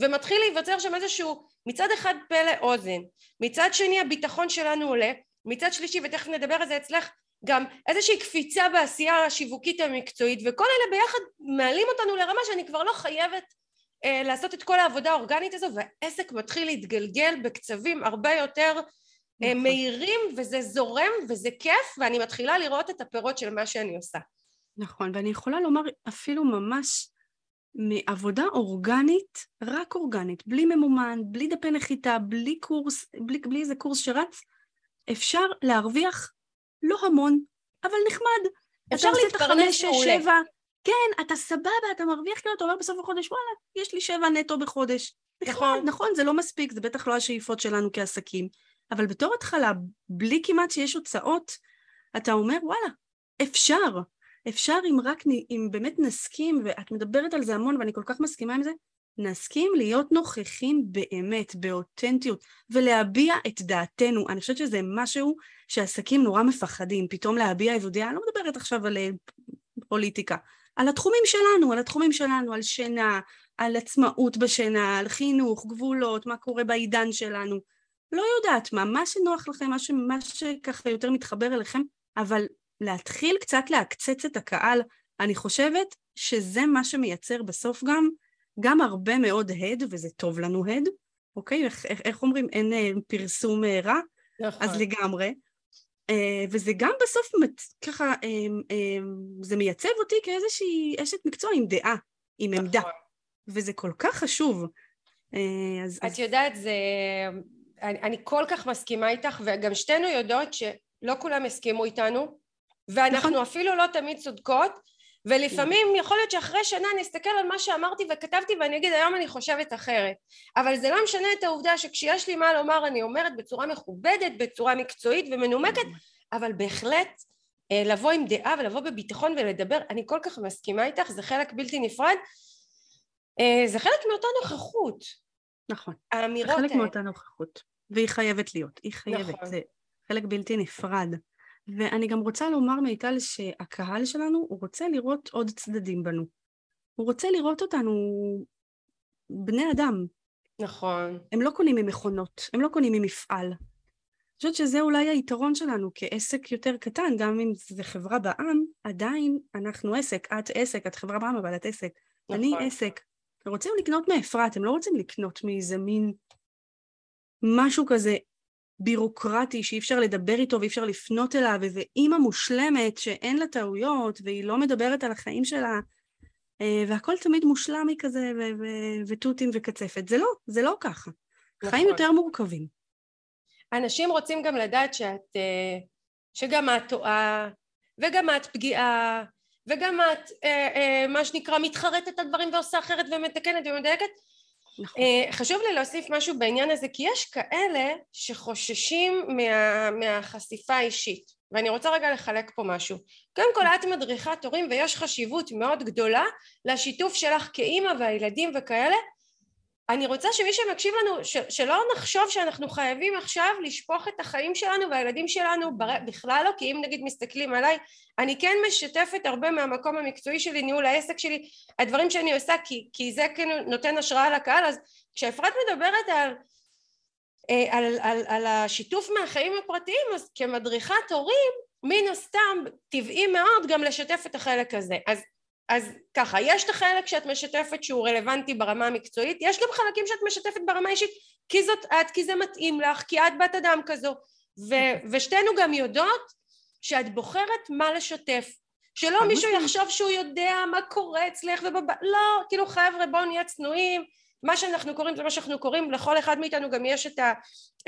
ומתחיל להיווצר שם איזשהו מצד אחד פלא אוזן, מצד שני הביטחון שלנו עולה, מצד שלישי ותכף נדבר על זה אצלך גם איזושהי קפיצה בעשייה השיווקית המקצועית וכל אלה ביחד מעלים אותנו לרמה שאני כבר לא חייבת אה, לעשות את כל העבודה האורגנית הזו והעסק מתחיל להתגלגל בקצבים הרבה יותר אה, נכון. מהירים וזה זורם וזה כיף ואני מתחילה לראות את הפירות של מה שאני עושה. נכון, ואני יכולה לומר אפילו ממש מעבודה אורגנית, רק אורגנית, בלי ממומן, בלי דפי נחיתה, בלי קורס, בלי, בלי איזה קורס שרץ, אפשר להרוויח לא המון, אבל נחמד. אפשר להתפרנס מעולה. שבע, כן, אתה סבבה, אתה מרוויח כאילו, אתה אומר בסוף החודש, וואלה, יש לי שבע נטו בחודש. נכון. נכון, זה לא מספיק, זה בטח לא השאיפות שלנו כעסקים. אבל בתור התחלה, בלי כמעט שיש הוצאות, אתה אומר, וואלה, אפשר. אפשר אם רק, אם באמת נסכים, ואת מדברת על זה המון ואני כל כך מסכימה עם זה, נסכים להיות נוכחים באמת, באותנטיות, ולהביע את דעתנו. אני חושבת שזה משהו שעסקים נורא מפחדים, פתאום להביע איזו דעה, אני לא מדברת עכשיו על אה, פוליטיקה, על התחומים שלנו, על התחומים שלנו, על שינה, על עצמאות בשינה, על חינוך, גבולות, מה קורה בעידן שלנו. לא יודעת מה, מה שנוח לכם, מה, ש, מה שככה יותר מתחבר אליכם, אבל להתחיל קצת לעקצץ את הקהל, אני חושבת שזה מה שמייצר בסוף גם, גם הרבה מאוד הד, וזה טוב לנו הד, אוקיי? איך, איך, איך אומרים? אין אה, פרסום אה, רע? נכון. אז לגמרי. אה, וזה גם בסוף ככה, זה מייצב אותי כאיזושהי אשת מקצוע עם דעה, עם נכון. עמדה, וזה כל כך חשוב. אז, את אז... יודעת, זה... אני, אני כל כך מסכימה איתך, וגם שתינו יודעות שלא כולם הסכימו איתנו, ואנחנו נכון. אפילו לא תמיד צודקות, ולפעמים יכול להיות שאחרי שנה אני אסתכל על מה שאמרתי וכתבתי ואני אגיד היום אני חושבת אחרת. אבל זה לא משנה את העובדה שכשיש לי מה לומר אני אומרת בצורה מכובדת, בצורה מקצועית ומנומקת אבל בהחלט אה, לבוא עם דעה ולבוא בביטחון ולדבר אני כל כך מסכימה איתך זה חלק בלתי נפרד. אה, זה חלק מאותה נוכחות. נכון. האמירות זה חלק מאותה נוכחות והיא חייבת להיות היא חייבת נכון. זה חלק בלתי נפרד ואני גם רוצה לומר מיטל שהקהל שלנו הוא רוצה לראות עוד צדדים בנו. הוא רוצה לראות אותנו בני אדם. נכון. הם לא קונים ממכונות, הם לא קונים ממפעל. אני חושבת שזה אולי היתרון שלנו כעסק יותר קטן, גם אם זה חברה בעם, עדיין אנחנו עסק, את עסק, את חברה בעם אבל את עסק. נכון. אני עסק. הם רוצים לקנות מאפרת, הם לא רוצים לקנות מאיזה מין משהו כזה בירוקרטי שאי אפשר לדבר איתו ואי אפשר לפנות אליו, איזה אימא מושלמת שאין לה טעויות והיא לא מדברת על החיים שלה, אה, והכל תמיד מושלם היא כזה ותותים וקצפת. זה לא, זה לא ככה. נכון. חיים יותר מורכבים. אנשים רוצים גם לדעת שאת, אה, שגם את טועה, וגם את פגיעה, וגם את אה, מה שנקרא מתחרטת את הדברים ועושה אחרת ומתקנת ומדייקת נכון. אה, חשוב לי להוסיף משהו בעניין הזה כי יש כאלה שחוששים מה, מהחשיפה האישית ואני רוצה רגע לחלק פה משהו קודם כל את מדריכת הורים ויש חשיבות מאוד גדולה לשיתוף שלך כאימא והילדים וכאלה אני רוצה שמי שמקשיב לנו, ש, שלא נחשוב שאנחנו חייבים עכשיו לשפוך את החיים שלנו והילדים שלנו בר, בכלל לא, כי אם נגיד מסתכלים עליי, אני כן משתפת הרבה מהמקום המקצועי שלי, ניהול העסק שלי, הדברים שאני עושה, כי, כי זה כן נותן השראה לקהל, אז כשאפרת מדברת על, אה, על, על, על, השיתוף מהחיים הפרטיים, אז כמדריכת הורים, מן הסתם טבעי מאוד גם לשתף את החלק הזה. אז אז ככה, יש את החלק שאת משתפת שהוא רלוונטי ברמה המקצועית, יש גם חלקים שאת משתפת ברמה אישית כי זאת את, כי זה מתאים לך, כי את בת אדם כזו, ו- ושתינו גם יודעות שאת בוחרת מה לשתף, שלא מישהו יחשוב שהוא יודע מה קורה אצלך ובב... לא, כאילו חבר'ה בואו נהיה צנועים, מה שאנחנו קוראים זה מה שאנחנו קוראים, לכל אחד מאיתנו גם יש את, ה,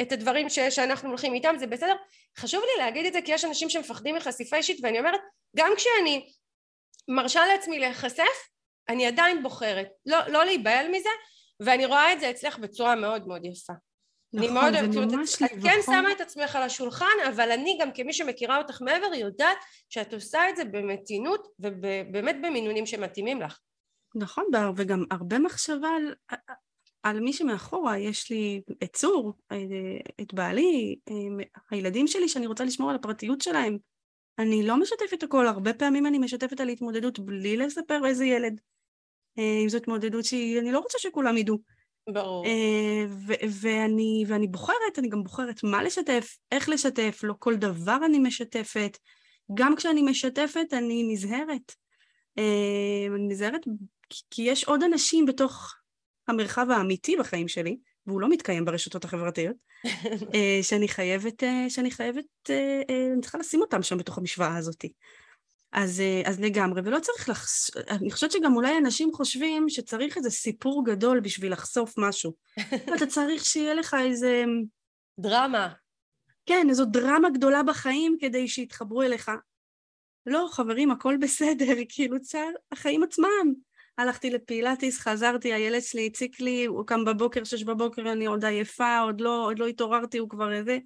את הדברים ש, שאנחנו הולכים איתם, זה בסדר. חשוב לי להגיד את זה כי יש אנשים שמפחדים מחשיפה אישית ואני אומרת, גם כשאני מרשה לעצמי להיחשף, אני עדיין בוחרת. לא, לא להיבהל מזה, ואני רואה את זה אצלך בצורה מאוד מאוד יפה. נכון, אני מאוד אוהבת, זאת אומרת, את כן שמה את עצמך על השולחן, אבל אני גם כמי שמכירה אותך מעבר יודעת שאת עושה את זה במתינות ובאמת במינונים שמתאימים לך. נכון, וגם הרבה מחשבה על, על מי שמאחורה, יש לי את צור, את בעלי, הילדים שלי שאני רוצה לשמור על הפרטיות שלהם, אני לא משתפת הכל, הרבה פעמים אני משתפת על התמודדות בלי לספר איזה ילד. אה, אם זו התמודדות שאני לא רוצה שכולם ידעו. ברור. אה, ואני, ואני בוחרת, אני גם בוחרת מה לשתף, איך לשתף, לא כל דבר אני משתפת. גם כשאני משתפת אני נזהרת. אה, אני נזהרת כי יש עוד אנשים בתוך המרחב האמיתי בחיים שלי, והוא לא מתקיים ברשתות החברתיות, *laughs* אה, שאני חייבת, אה, שאני חייבת, אה, אני צריכה לשים אותם שם בתוך המשוואה הזאת. אז, אז לגמרי, ולא צריך לחש... אני חושבת שגם אולי אנשים חושבים שצריך איזה סיפור גדול בשביל לחשוף משהו. *laughs* אתה צריך שיהיה לך איזה... דרמה. כן, איזו דרמה גדולה בחיים כדי שיתחברו אליך. לא, חברים, הכל בסדר, *laughs* כאילו, צער החיים עצמם. הלכתי לפילאטיס, חזרתי, הילד שלי הציק לי, הוא קם בבוקר, שש בבוקר, אני עוד עייפה, עוד לא, עוד לא התעוררתי, הוא כבר איזה...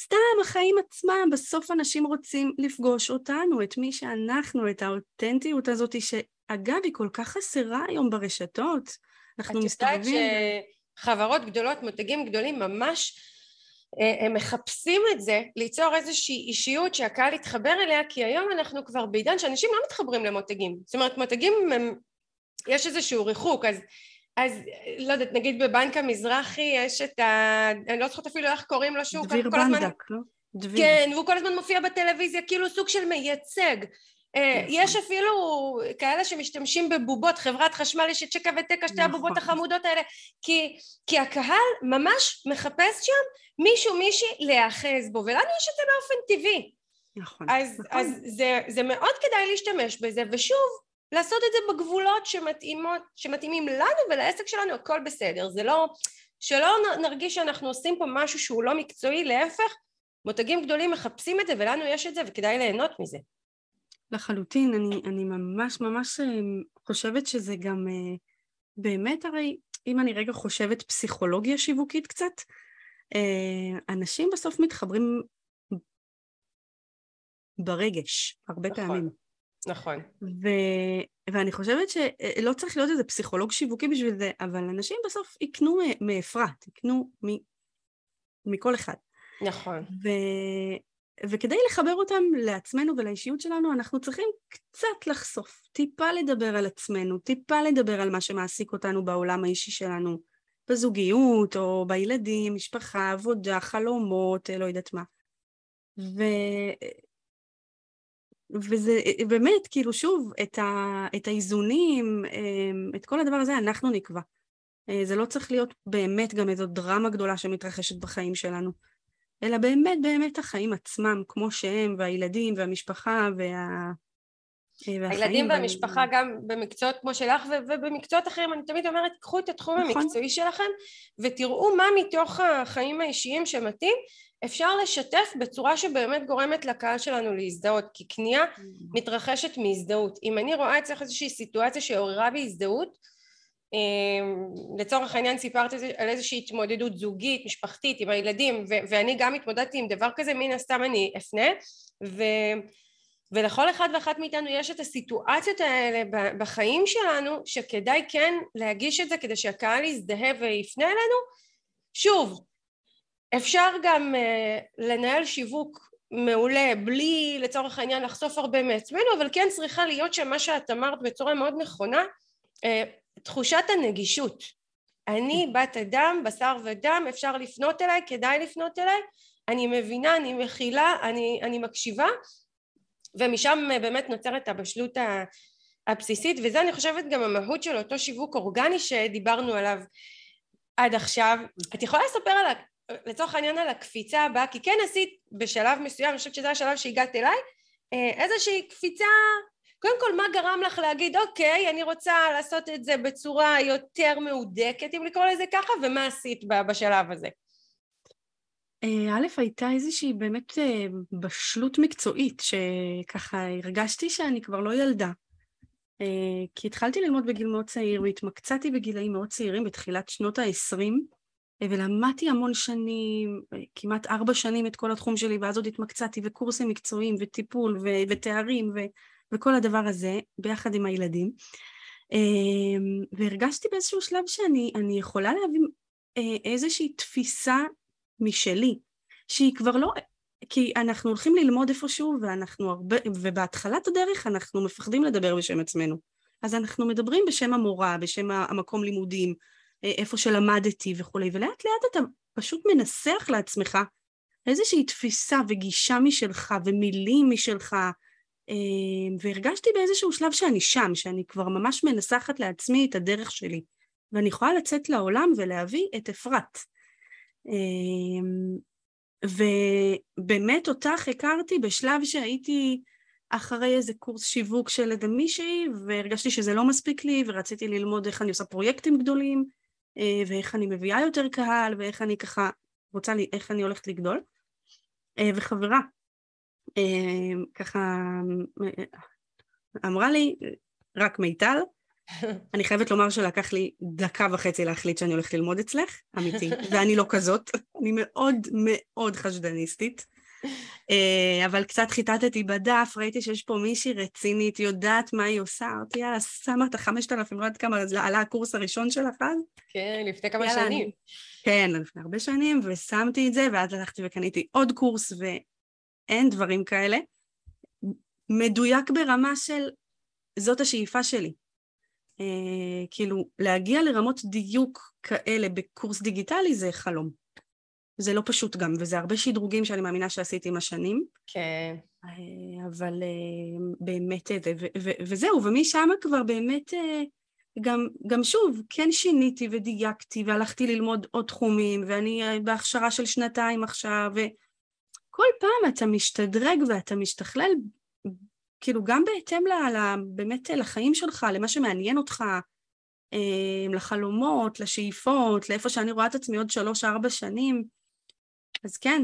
סתם, החיים עצמם, בסוף אנשים רוצים לפגוש אותנו, את מי שאנחנו, את האותנטיות הזאת, שאגב, היא כל כך חסרה היום ברשתות. אנחנו מסתובבים... את יודעת שחברות גדולות, מותגים גדולים, ממש הם מחפשים את זה, ליצור איזושהי אישיות שהקהל יתחבר אליה, כי היום אנחנו כבר בעידן שאנשים לא מתחברים למותגים. זאת אומרת, מותגים הם... יש איזשהו ריחוק, אז, אז לא יודעת, נגיד בבנק המזרחי יש את ה... אני לא זוכרת אפילו איך קוראים לו שהוא דביר בנדק, הזמן... לא? דביר. כן, והוא כל הזמן מופיע בטלוויזיה כאילו סוג של מייצג. אה, נכון. יש אפילו כאלה שמשתמשים בבובות, חברת חשמל יש את שקע ותקע, שתי הבובות נכון. החמודות האלה, כי, כי הקהל ממש מחפש שם מישהו מישהי להיאחז בו, ולנו יש את זה באופן טבעי. נכון. אז, נכון. אז זה, זה מאוד כדאי להשתמש בזה, ושוב, לעשות את זה בגבולות שמתאימות, שמתאימים לנו ולעסק שלנו, הכל בסדר. זה לא, שלא נרגיש שאנחנו עושים פה משהו שהוא לא מקצועי, להפך, מותגים גדולים מחפשים את זה ולנו יש את זה וכדאי ליהנות מזה. לחלוטין, אני, אני ממש ממש אה, חושבת שזה גם אה, באמת הרי, אם אני רגע חושבת פסיכולוגיה שיווקית קצת, אה, אנשים בסוף מתחברים ברגש, הרבה נכון, פעמים. נכון. ו, ואני חושבת שלא צריך להיות איזה פסיכולוג שיווקי בשביל זה, אבל אנשים בסוף יקנו מאפרת, יקנו מ, מכל אחד. נכון. ו, וכדי לחבר אותם לעצמנו ולאישיות שלנו, אנחנו צריכים קצת לחשוף, טיפה לדבר על עצמנו, טיפה לדבר על מה שמעסיק אותנו בעולם האישי שלנו, בזוגיות או בילדים, משפחה, עבודה, חלומות, לא יודעת מה. ו... וזה באמת, כאילו שוב, את, ה... את האיזונים, אמ, את כל הדבר הזה אנחנו נקבע. אה, זה לא צריך להיות באמת גם איזו דרמה גדולה שמתרחשת בחיים שלנו. אלא באמת באמת החיים עצמם, כמו שהם, והילדים, והמשפחה, וה... אה, הילדים והמשפחה וה... גם במקצועות כמו שלך ובמקצועות אחרים, אני תמיד אומרת, קחו את התחום נכון. המקצועי שלכם ותראו מה מתוך החיים האישיים שמתאים. אפשר לשתף בצורה שבאמת גורמת לקהל שלנו להזדהות, כי קנייה mm. מתרחשת מהזדהות. אם אני רואה אצלך איזושהי סיטואציה שעוררה בי הזדהות, אמ, לצורך העניין סיפרת על איזושהי התמודדות זוגית, משפחתית, עם הילדים, ו- ואני גם התמודדתי עם דבר כזה, מן הסתם אני אפנה, ו- ולכל אחד ואחת מאיתנו יש את הסיטואציות האלה בחיים שלנו, שכדאי כן להגיש את זה כדי שהקהל יזדהה ויפנה אלינו. שוב, אפשר גם uh, לנהל שיווק מעולה בלי לצורך העניין לחשוף הרבה מעצמנו, אבל כן צריכה להיות שם מה שאת אמרת בצורה מאוד נכונה, uh, תחושת הנגישות. אני בת אדם, בשר ודם, אפשר לפנות אליי, כדאי לפנות אליי, אני מבינה, אני מכילה, אני, אני מקשיבה, ומשם באמת נוצרת הבשלות הבסיסית, וזה אני חושבת גם המהות של אותו שיווק אורגני שדיברנו עליו עד עכשיו. את יכולה לספר על, לצורך העניין על הקפיצה הבאה, כי כן עשית בשלב מסוים, אני חושבת שזה השלב שהגעת אליי, אה, איזושהי קפיצה קודם כל, מה גרם לך להגיד, אוקיי, אני רוצה לעשות את זה בצורה יותר מהודקת, אם לקרוא לזה ככה, ומה עשית בשלב הזה? אה, א', הייתה איזושהי באמת אה, בשלות מקצועית, שככה הרגשתי שאני כבר לא ילדה. אה, כי התחלתי ללמוד בגיל מאוד צעיר, והתמקצעתי בגילאים מאוד צעירים, בתחילת שנות ה-20, ולמדתי המון שנים, כמעט ארבע שנים את כל התחום שלי, ואז עוד התמקצעתי, וקורסים מקצועיים, וטיפול, ו- ותארים, ו- וכל הדבר הזה, ביחד עם הילדים. אמ, והרגשתי באיזשהו שלב שאני יכולה להביא אה, איזושהי תפיסה משלי, שהיא כבר לא... כי אנחנו הולכים ללמוד איפשהו, ואנחנו הרבה... ובהתחלת הדרך אנחנו מפחדים לדבר בשם עצמנו. אז אנחנו מדברים בשם המורה, בשם המקום לימודים, אה, איפה שלמדתי וכולי, ולאט לאט אתה פשוט מנסח לעצמך איזושהי תפיסה וגישה משלך ומילים משלך והרגשתי באיזשהו שלב שאני שם, שאני כבר ממש מנסחת לעצמי את הדרך שלי, ואני יכולה לצאת לעולם ולהביא את אפרת. אמ, ובאמת אותך הכרתי בשלב שהייתי אחרי איזה קורס שיווק של איזה מישהי, והרגשתי שזה לא מספיק לי, ורציתי ללמוד איך אני עושה פרויקטים גדולים, אה, ואיך אני מביאה יותר קהל, ואיך אני ככה רוצה, לי, איך אני הולכת לגדול. אה, וחברה אמ, ככה אמרה לי, רק מיטל. *laughs* אני חייבת לומר שלקח לי דקה וחצי להחליט שאני הולכת ללמוד אצלך, אמיתי, *laughs* ואני לא כזאת, אני מאוד מאוד חשדניסטית. אה, אבל קצת חיטטתי בדף, ראיתי שיש פה מישהי רצינית, יודעת מה היא עושה, אמרתי, יאללה, שמה את החמשת אלפים, לא יודעת כמה, עלה הקורס הראשון שלך אז? כן, לפני כמה שנים. כן, לפני הרבה שנים, ושמתי את זה, ואז הלכתי וקניתי עוד קורס, אין דברים כאלה. מדויק ברמה של זאת השאיפה שלי. אה, כאילו, להגיע לרמות דיוק כאלה בקורס דיגיטלי זה חלום. זה לא פשוט גם, וזה הרבה שדרוגים שאני מאמינה שעשיתי עם השנים. כן. אה, אבל אה, באמת, ו- ו- ו- וזהו, ומשם כבר באמת, אה, גם, גם שוב, כן שיניתי ודייקתי, והלכתי ללמוד עוד תחומים, ואני בהכשרה של שנתיים עכשיו, ו... כל פעם אתה משתדרג ואתה משתכלל, כאילו גם בהתאם ל, ל, באמת לחיים שלך, למה שמעניין אותך, אה, לחלומות, לשאיפות, לאיפה שאני רואה את עצמי עוד שלוש-ארבע שנים. אז כן,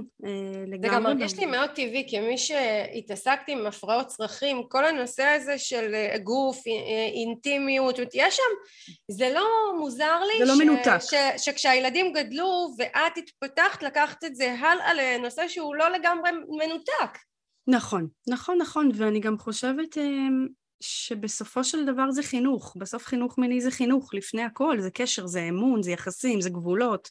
לגמרי. זה גם מרגיש לי מאוד טבעי, כמי שהתעסקתי עם הפרעות צרכים, כל הנושא הזה של אה, גוף, אה, אינטימיות, יש שם, זה לא מוזר לי, זה לא מנותק. ש, שכשהילדים גדלו ואת התפתחת, לקחת את זה הלאה לנושא שהוא לא לגמרי מנותק. נכון, נכון, נכון, ואני גם חושבת שבסופו של דבר זה חינוך, בסוף חינוך מיני זה חינוך, לפני הכל, זה קשר, זה אמון, זה יחסים, זה גבולות,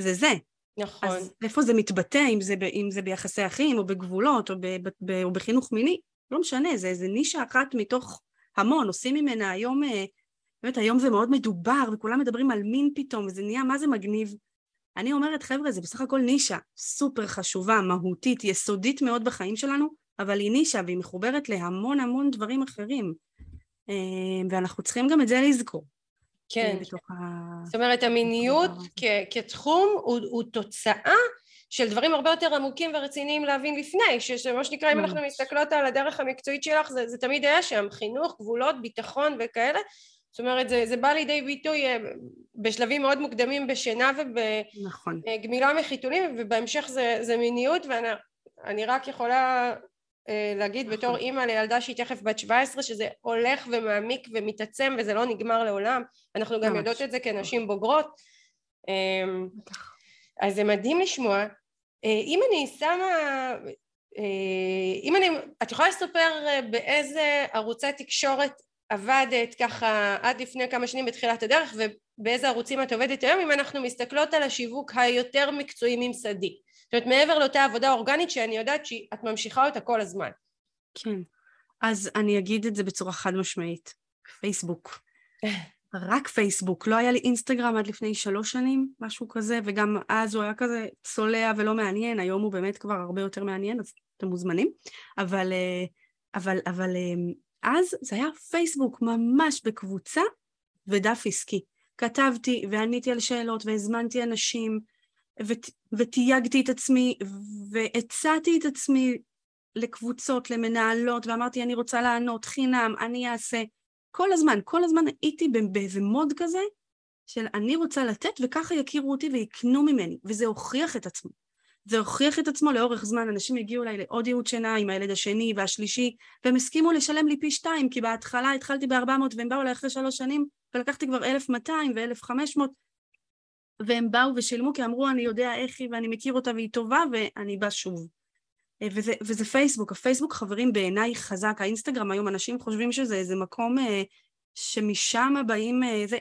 זה זה. נכון. אז איפה זה מתבטא, אם זה, אם זה ביחסי אחים, או בגבולות, או, ב, ב, או בחינוך מיני, לא משנה, זה איזה נישה אחת מתוך המון, עושים ממנה היום, אה, באמת היום זה מאוד מדובר, וכולם מדברים על מין פתאום, וזה נהיה מה זה מגניב. אני אומרת, חבר'ה, זה בסך הכל נישה סופר חשובה, מהותית, יסודית מאוד בחיים שלנו, אבל היא נישה והיא מחוברת להמון המון דברים אחרים. אה, ואנחנו צריכים גם את זה לזכור. כן. ה... זאת אומרת, המיניות כ- כתחום הוא, הוא תוצאה של דברים הרבה יותר עמוקים ורציניים להבין לפני, שמה שנקרא, אם אנחנו מסתכלות על הדרך המקצועית שלך, זה, זה תמיד היה שם, חינוך, גבולות, ביטחון וכאלה, זאת אומרת זה, זה בא לידי ביטוי אה, בשלבים מאוד מוקדמים בשינה ובגמילה נכון. מחיתולים ובהמשך זה, זה מיניות ואני רק יכולה אה, להגיד נכון. בתור אימא לילדה שהיא תכף בת 17 שזה הולך ומעמיק ומתעצם וזה לא נגמר לעולם. אנחנו גם ממש. יודעות את זה כנשים בוגרות. אמ, אז זה מדהים לשמוע. אה, אם אני שמה אם אני את יכולה לספר באיזה ערוצי תקשורת עבדת ככה עד לפני כמה שנים בתחילת הדרך ובאיזה ערוצים את עובדת היום אם אנחנו מסתכלות על השיווק היותר מקצועי ממסדי זאת אומרת מעבר לאותה עבודה אורגנית שאני יודעת שאת ממשיכה אותה כל הזמן. כן. אז אני אגיד את זה בצורה חד משמעית. פייסבוק. *laughs* רק פייסבוק. לא היה לי אינסטגרם עד לפני שלוש שנים משהו כזה וגם אז הוא היה כזה צולע ולא מעניין. היום הוא באמת כבר הרבה יותר מעניין אז אתם מוזמנים. אבל אה, אבל אבל אה, אז זה היה פייסבוק ממש בקבוצה ודף עסקי. כתבתי ועניתי על שאלות והזמנתי אנשים ות, ותייגתי את עצמי והצעתי את עצמי לקבוצות, למנהלות, ואמרתי אני רוצה לענות חינם, אני אעשה. כל הזמן, כל הזמן הייתי באיזה מוד כזה של אני רוצה לתת וככה יכירו אותי ויקנו ממני, וזה הוכיח את עצמו. זה הוכיח את עצמו לאורך זמן, אנשים הגיעו אליי לעוד ייעוד שינה עם הילד השני והשלישי, והם הסכימו לשלם לי פי שתיים, כי בהתחלה התחלתי ב-400 והם באו אליי אחרי שלוש שנים, ולקחתי כבר 1,200 ו-1,500, והם באו ושילמו כי אמרו אני יודע איך היא ואני מכיר אותה והיא טובה ואני בא שוב. אה, וזה, וזה פייסבוק, הפייסבוק חברים בעיניי חזק, האינסטגרם היום אנשים חושבים שזה איזה מקום אה, שמשם באים, אה, זה,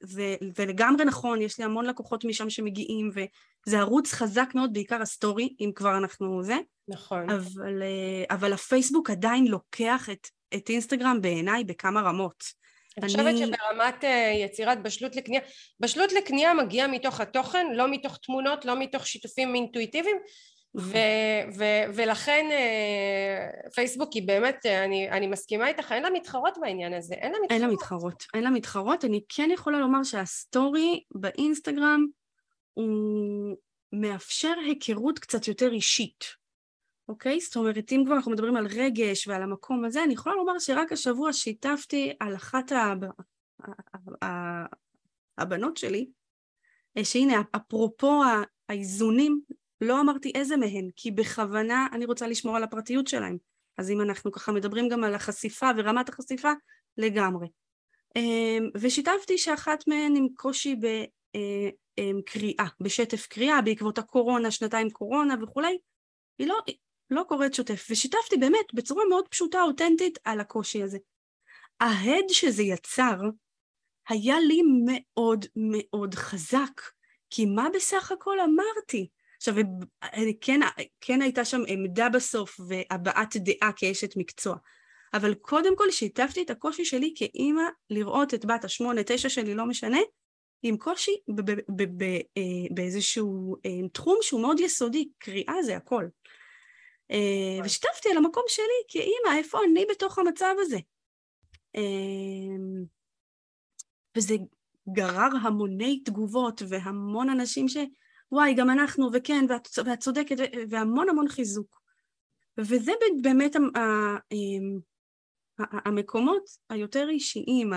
זה, זה לגמרי נכון, יש לי המון לקוחות משם שמגיעים, וזה ערוץ חזק מאוד, בעיקר הסטורי, אם כבר אנחנו זה. נכון. אבל, אה, אבל הפייסבוק עדיין לוקח את, את אינסטגרם בעיניי בכמה רמות. אני חושבת שברמת אה, יצירת בשלות לקנייה, בשלות לקנייה מגיעה מתוך התוכן, לא מתוך תמונות, לא מתוך שיתופים אינטואיטיביים, ו- ו- ולכן אה, פייסבוק היא באמת, אה, אני, אני מסכימה איתך, אין לה מתחרות בעניין הזה, אין לה מתחרות. אין לה מתחרות, אין לה מתחרות. אני כן יכולה לומר שהסטורי באינסטגרם הוא מאפשר היכרות קצת יותר אישית, אוקיי? זאת אומרת, אם כבר אנחנו מדברים על רגש ועל המקום הזה, אני יכולה לומר שרק השבוע שיתפתי על אחת הב... הבנות שלי, אה, שהנה, אפרופו האיזונים לא אמרתי איזה מהן, כי בכוונה אני רוצה לשמור על הפרטיות שלהם. אז אם אנחנו ככה מדברים גם על החשיפה ורמת החשיפה, לגמרי. אמ, ושיתפתי שאחת מהן עם קושי בקריאה, בשטף קריאה, בעקבות הקורונה, שנתיים קורונה וכולי, היא לא, לא קוראת שוטף. ושיתפתי באמת בצורה מאוד פשוטה, אותנטית, על הקושי הזה. ההד שזה יצר היה לי מאוד מאוד חזק, כי מה בסך הכל אמרתי? עכשיו, כן, כן הייתה שם עמדה בסוף והבעת דעה כאשת מקצוע, אבל קודם כל שיתפתי את הקושי שלי כאימא לראות את בת השמונה, תשע שלי, לא משנה, עם קושי אה, באיזשהו אה, תחום שהוא מאוד יסודי, קריאה זה הכל. אה, ושיתפתי על המקום שלי כאימא, איפה אני בתוך המצב הזה. וזה גרר המוני תגובות והמון אנשים ש... וואי, גם אנחנו, וכן, ואת, ואת צודקת, והמון המון חיזוק. וזה באמת אמ, המקומות היותר אישיים,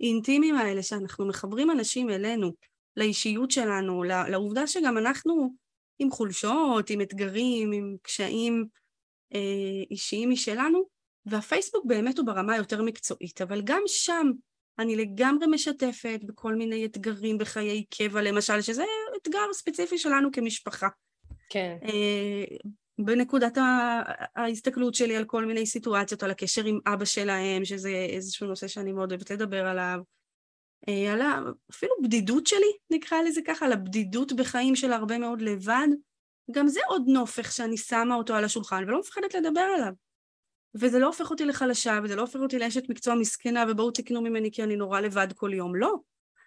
האינטימיים האלה, שאנחנו מחברים אנשים אלינו, לאישיות שלנו, לעובדה שגם אנחנו עם חולשות, עם אתגרים, עם קשיים אה, אישיים משלנו, והפייסבוק באמת הוא ברמה יותר מקצועית, אבל גם שם אני לגמרי משתפת בכל מיני אתגרים בחיי קבע למשל, שזה אתגר ספציפי שלנו כמשפחה. כן. אה, בנקודת ההסתכלות שלי על כל מיני סיטואציות, על הקשר עם אבא שלהם, שזה איזשהו נושא שאני מאוד אוהבת לדבר עליו. אה, על אפילו בדידות שלי, נקרא לזה ככה, על הבדידות בחיים של הרבה מאוד לבד. גם זה עוד נופך שאני שמה אותו על השולחן ולא מפחדת לדבר עליו. וזה לא הופך אותי לחלשה, וזה לא הופך אותי לאשת מקצוע מסכנה, ובואו תקנו ממני כי אני נורא לבד כל יום. לא.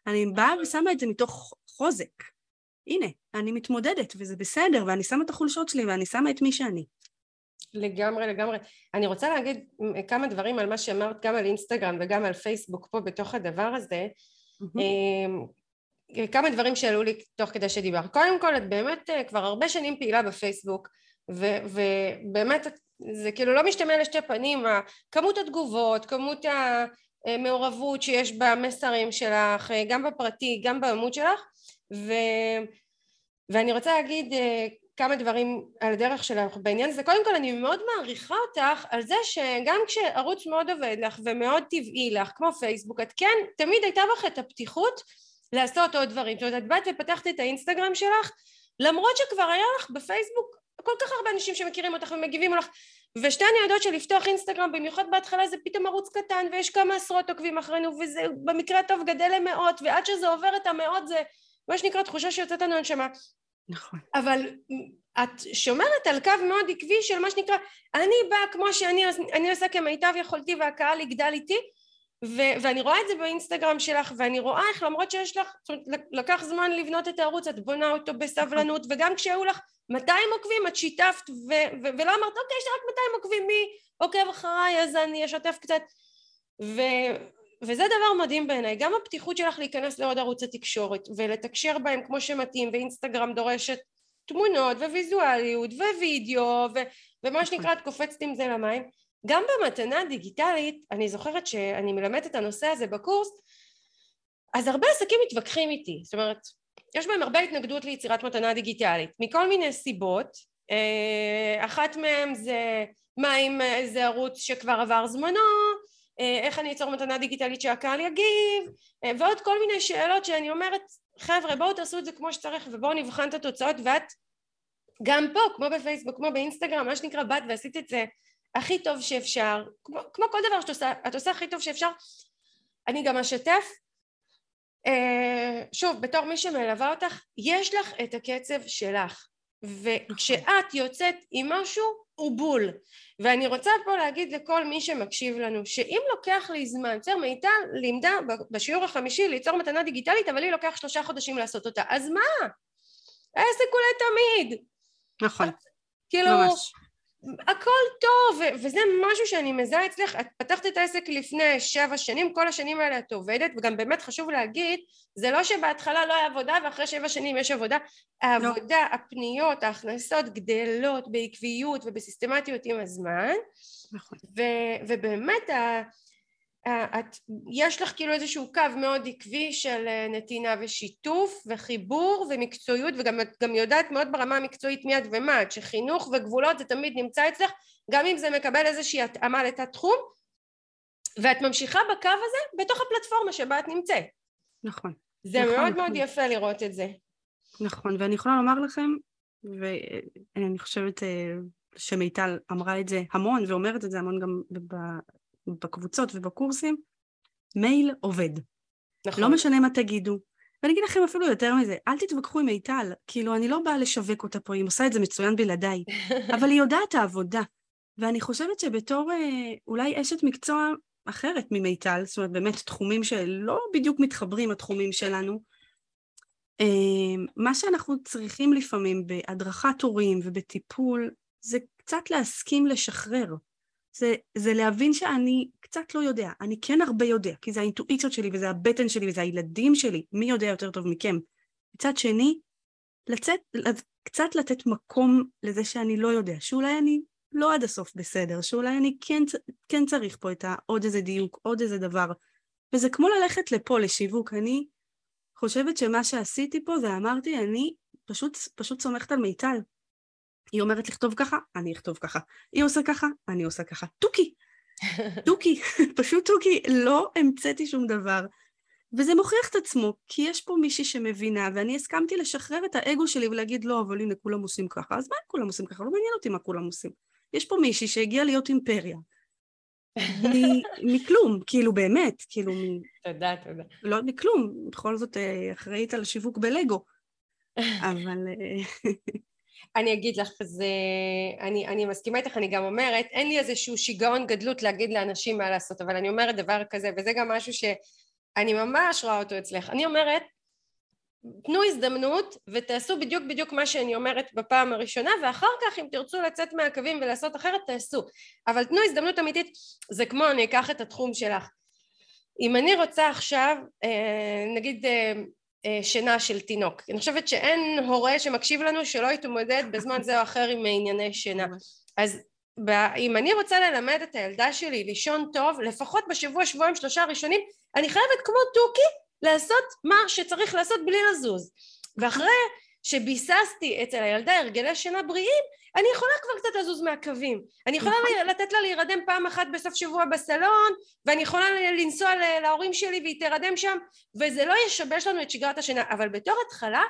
אני באה ושמה את זה מתוך חוזק. הנה, אני מתמודדת, וזה בסדר, ואני שמה את החולשות שלי, ואני שמה את מי שאני. לגמרי, לגמרי. אני רוצה להגיד כמה דברים על מה שאמרת, גם על אינסטגרם וגם על פייסבוק פה בתוך הדבר הזה. Mm-hmm. כמה דברים שעלו לי תוך כדי שדיבר. קודם כל, את באמת אה, כבר הרבה שנים פעילה בפייסבוק, ו- ובאמת זה כאילו לא משתמע לשתי פנים, כמות התגובות, כמות המעורבות שיש במסרים שלך, גם בפרטי, גם בעמוד שלך, ו... ואני רוצה להגיד כמה דברים על הדרך שלך בעניין הזה. קודם כל אני מאוד מעריכה אותך על זה שגם כשערוץ מאוד עובד לך ומאוד טבעי לך, כמו פייסבוק, את כן, תמיד הייתה בך את הפתיחות לעשות עוד דברים. זאת אומרת, את באת ופתחת את האינסטגרם שלך, למרות שכבר היה לך בפייסבוק כל כך הרבה אנשים שמכירים אותך ומגיבים לך, ושתי אני יודעות שלפתוח אינסטגרם, במיוחד בהתחלה זה פתאום ערוץ קטן ויש כמה עשרות עוקבים אחרינו וזה במקרה הטוב גדל למאות, ועד שזה עובר את המאות זה מה שנקרא תחושה שיוצאת לנו הנשמה. נכון. אבל את שומרת על קו מאוד עקבי של מה שנקרא אני באה כמו שאני אני עושה כמיטב יכולתי והקהל יגדל איתי ו- ואני רואה את זה באינסטגרם שלך ואני רואה איך למרות שיש לך זאת אומרת, לקח זמן לבנות את הערוץ את בונה אותו בסבלנות נכון. וגם כשהיו לך 200 עוקבים את שיתפת ו- ו- ולא אמרת אוקיי יש לי רק 200 עוקבים מי עוקב אחריי אז אני אשתף קצת ו- וזה דבר מדהים בעיניי, גם הפתיחות שלך להיכנס לעוד ערוצי תקשורת ולתקשר בהם כמו שמתאים ואינסטגרם דורשת תמונות וויזואליות ווידאו ו- ומה נכון. שנקרא את קופצת עם זה למים. גם במתנה דיגיטלית אני זוכרת שאני מלמדת את הנושא הזה בקורס אז הרבה עסקים מתווכחים איתי. זאת אומרת יש בהם הרבה התנגדות ליצירת מתנה דיגיטלית מכל מיני סיבות. אה, אחת מהן זה מה אם זה ערוץ שכבר עבר זמנו איך אני אצור מתנה דיגיטלית שהקהל יגיב אה, ועוד כל מיני שאלות שאני אומרת חבר'ה בואו תעשו את זה כמו שצריך ובואו נבחן את התוצאות ואת גם פה כמו בפייסבוק כמו באינסטגרם מה שנקרא באת ועשית את זה הכי טוב שאפשר כמו, כמו כל דבר שאת עושה את עושה הכי טוב שאפשר. אני גם אשתף. אה, שוב בתור מי שמלווה אותך יש לך את הקצב שלך. וכשאת יוצאת עם משהו הוא בול. ואני רוצה פה להגיד לכל מי שמקשיב לנו שאם לוקח לי זמן, בסדר מיטל לימדה בשיעור החמישי ליצור מתנה דיגיטלית אבל לי לוקח שלושה חודשים לעשות אותה אז מה? העסק הוא לתמיד נכון. כאילו ממש הכל טוב וזה משהו שאני מזהה אצלך את פתחת את העסק לפני שבע שנים כל השנים האלה את עובדת וגם באמת חשוב להגיד זה לא שבהתחלה לא היה עבודה ואחרי שבע שנים יש עבודה העבודה לא. הפניות ההכנסות גדלות בעקביות ובסיסטמטיות עם הזמן נכון. ו- ובאמת ה- את, יש לך כאילו איזשהו קו מאוד עקבי של אה, נתינה ושיתוף וחיבור ומקצועיות וגם את גם יודעת מאוד ברמה המקצועית מי את ומה את שחינוך וגבולות זה תמיד נמצא אצלך גם אם זה מקבל איזושהי התאמה לתת תחום ואת ממשיכה בקו הזה בתוך הפלטפורמה שבה את נמצאת. נכון. זה נכון, מאוד נכון. מאוד יפה לראות את זה. נכון ואני יכולה לומר לכם ואני חושבת אה, שמיטל אמרה את זה המון ואומרת את זה המון גם בקבוצות ובקורסים, מייל עובד. נכון. לא משנה מה תגידו. ואני אגיד לכם אפילו יותר מזה, אל תתווכחו עם מיטל, כאילו אני לא באה לשווק אותה פה, היא עושה את זה מצוין בלעדיי, *laughs* אבל היא יודעת העבודה. ואני חושבת שבתור אה, אולי אשת מקצוע אחרת ממיטל, זאת אומרת באמת תחומים שלא בדיוק מתחברים התחומים שלנו, אה, מה שאנחנו צריכים לפעמים בהדרכת הורים ובטיפול, זה קצת להסכים לשחרר. זה, זה להבין שאני קצת לא יודע, אני כן הרבה יודע, כי זה האינטואיציות שלי וזה הבטן שלי וזה הילדים שלי, מי יודע יותר טוב מכם. מצד שני, לצאת, קצת לתת מקום לזה שאני לא יודע, שאולי אני לא עד הסוף בסדר, שאולי אני כן, כן צריך פה את העוד איזה דיוק, עוד איזה דבר. וזה כמו ללכת לפה, לשיווק. אני חושבת שמה שעשיתי פה זה אמרתי, אני פשוט, פשוט סומכת על מיטל. היא אומרת לכתוב ככה, אני אכתוב ככה. היא עושה ככה, אני עושה ככה. תוכי. *laughs* תוכי, *laughs* פשוט תוכי. לא המצאתי שום דבר. וזה מוכיח את עצמו, כי יש פה מישהי שמבינה, ואני הסכמתי לשחרר את האגו שלי ולהגיד, לא, אבל הנה, כולם עושים ככה. אז מה כולם עושים ככה? לא מעניין אותי מה כולם עושים. יש פה מישהי שהגיעה להיות אימפריה. *laughs* מכלום, כאילו באמת, כאילו מ... תודה, תודה. לא מכלום, בכל זאת אה, אחראית על שיווק בלגו. אבל... אני אגיד לך, זה... אני, אני מסכימה איתך, אני גם אומרת, אין לי איזשהו שיגעון גדלות להגיד לאנשים מה לעשות, אבל אני אומרת דבר כזה, וזה גם משהו שאני ממש רואה אותו אצלך. אני אומרת, תנו הזדמנות ותעשו בדיוק בדיוק מה שאני אומרת בפעם הראשונה ואחר כך אם תרצו לצאת מהקווים ולעשות אחרת תעשו אבל תנו הזדמנות אמיתית זה כמו אני אקח את התחום שלך אם אני רוצה עכשיו אה, נגיד אה, שינה של תינוק. אני חושבת שאין הורה שמקשיב לנו שלא יתמודד בזמן זה או אחר עם ענייני שינה. אז אם אני רוצה ללמד את הילדה שלי לישון טוב, לפחות בשבוע, שבועיים, שלושה הראשונים, אני חייבת כמו תוכי לעשות מה שצריך לעשות בלי לזוז. ואחרי שביססתי אצל הילדה הרגלי שינה בריאים, אני יכולה כבר קצת לזוז מהקווים. אני יכולה נכון. לתת לה להירדם פעם אחת בסוף שבוע בסלון, ואני יכולה לנסוע להורים שלי והיא תירדם שם, וזה לא ישבש לנו את שגרת השינה. אבל בתור התחלה,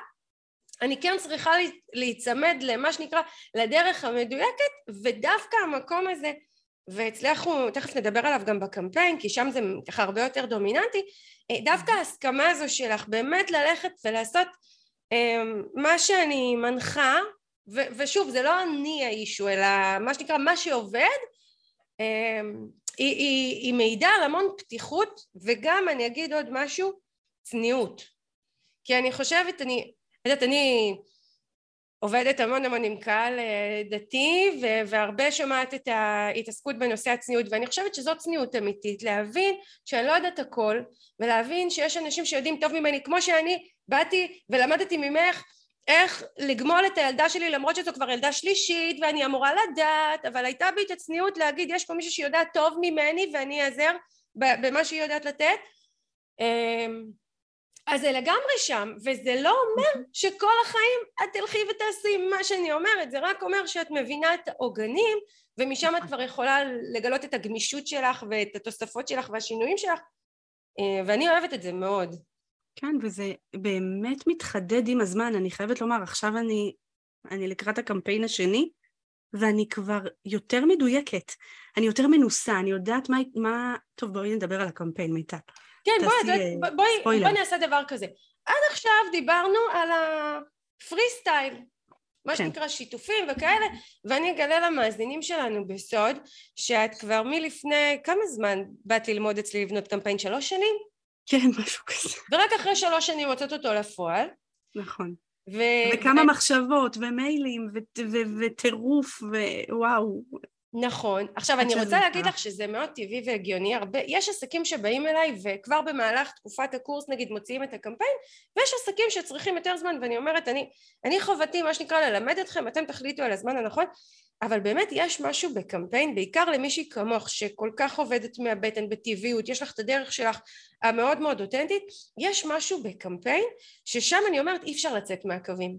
אני כן צריכה להיצמד למה שנקרא לדרך המדויקת, ודווקא המקום הזה, ואצלנו, תכף נדבר עליו גם בקמפיין, כי שם זה ככה הרבה יותר דומיננטי, אה, דווקא ההסכמה הזו שלך באמת ללכת ולעשות אמ, מה שאני מנחה ו- ושוב זה לא אני האישו אלא מה שנקרא מה שעובד אמ, היא, היא, היא מעידה על המון פתיחות וגם אני אגיד עוד משהו צניעות. כי אני חושבת אני יודעת אני עובדת המון המון עם קהל אה, דתי והרבה שומעת את ההתעסקות בנושא הצניעות ואני חושבת שזאת צניעות אמיתית להבין שאני לא יודעת הכל ולהבין שיש אנשים שיודעים טוב ממני כמו שאני באתי ולמדתי ממך איך לגמול את הילדה שלי למרות שזו כבר ילדה שלישית ואני אמורה לדעת אבל הייתה בי את הצניעות להגיד יש פה מישהו שיודע טוב ממני ואני אעזר במה שהיא יודעת לתת. אמ, אז זה לגמרי שם וזה לא אומר שכל החיים את תלכי ותעשי מה שאני אומרת זה רק אומר שאת מבינה את העוגנים ומשם את כבר יכולה לגלות את הגמישות שלך ואת התוספות שלך והשינויים שלך. אה, ואני אוהבת את זה מאוד כן, וזה באמת מתחדד עם הזמן. אני חייבת לומר, עכשיו אני, אני לקראת הקמפיין השני, ואני כבר יותר מדויקת. אני יותר מנוסה, אני יודעת מה... מה... טוב, בואי נדבר על הקמפיין, מיטל. כן, בואי, בואי, בואי, בואי נעשה דבר כזה. עד עכשיו דיברנו על הפרי סטייל, מה כן. שנקרא שיתופים וכאלה, ואני אגלה למאזינים שלנו בסוד, שאת כבר מלפני, כמה זמן באת ללמוד אצלי לבנות קמפיין? שלוש שנים? כן, משהו כזה. ורק אחרי שלוש שנים מוצאת אותו לפועל. נכון. ו... וכמה ו... מחשבות, ומיילים, וטירוף, ווואו. נכון. עכשיו, אני רוצה להגיד לך שזה מאוד טבעי והגיוני. הרבה, יש עסקים שבאים אליי, וכבר במהלך תקופת הקורס, נגיד, מוציאים את הקמפיין, ויש עסקים שצריכים יותר זמן, ואני אומרת, אני, אני חובתי, מה שנקרא, ללמד אתכם, אתם תחליטו על הזמן הנכון. אבל באמת יש משהו בקמפיין, בעיקר למישהי כמוך שכל כך עובדת מהבטן בטבעיות, יש לך את הדרך שלך המאוד מאוד אותנטית, יש משהו בקמפיין ששם אני אומרת אי אפשר לצאת מהקווים.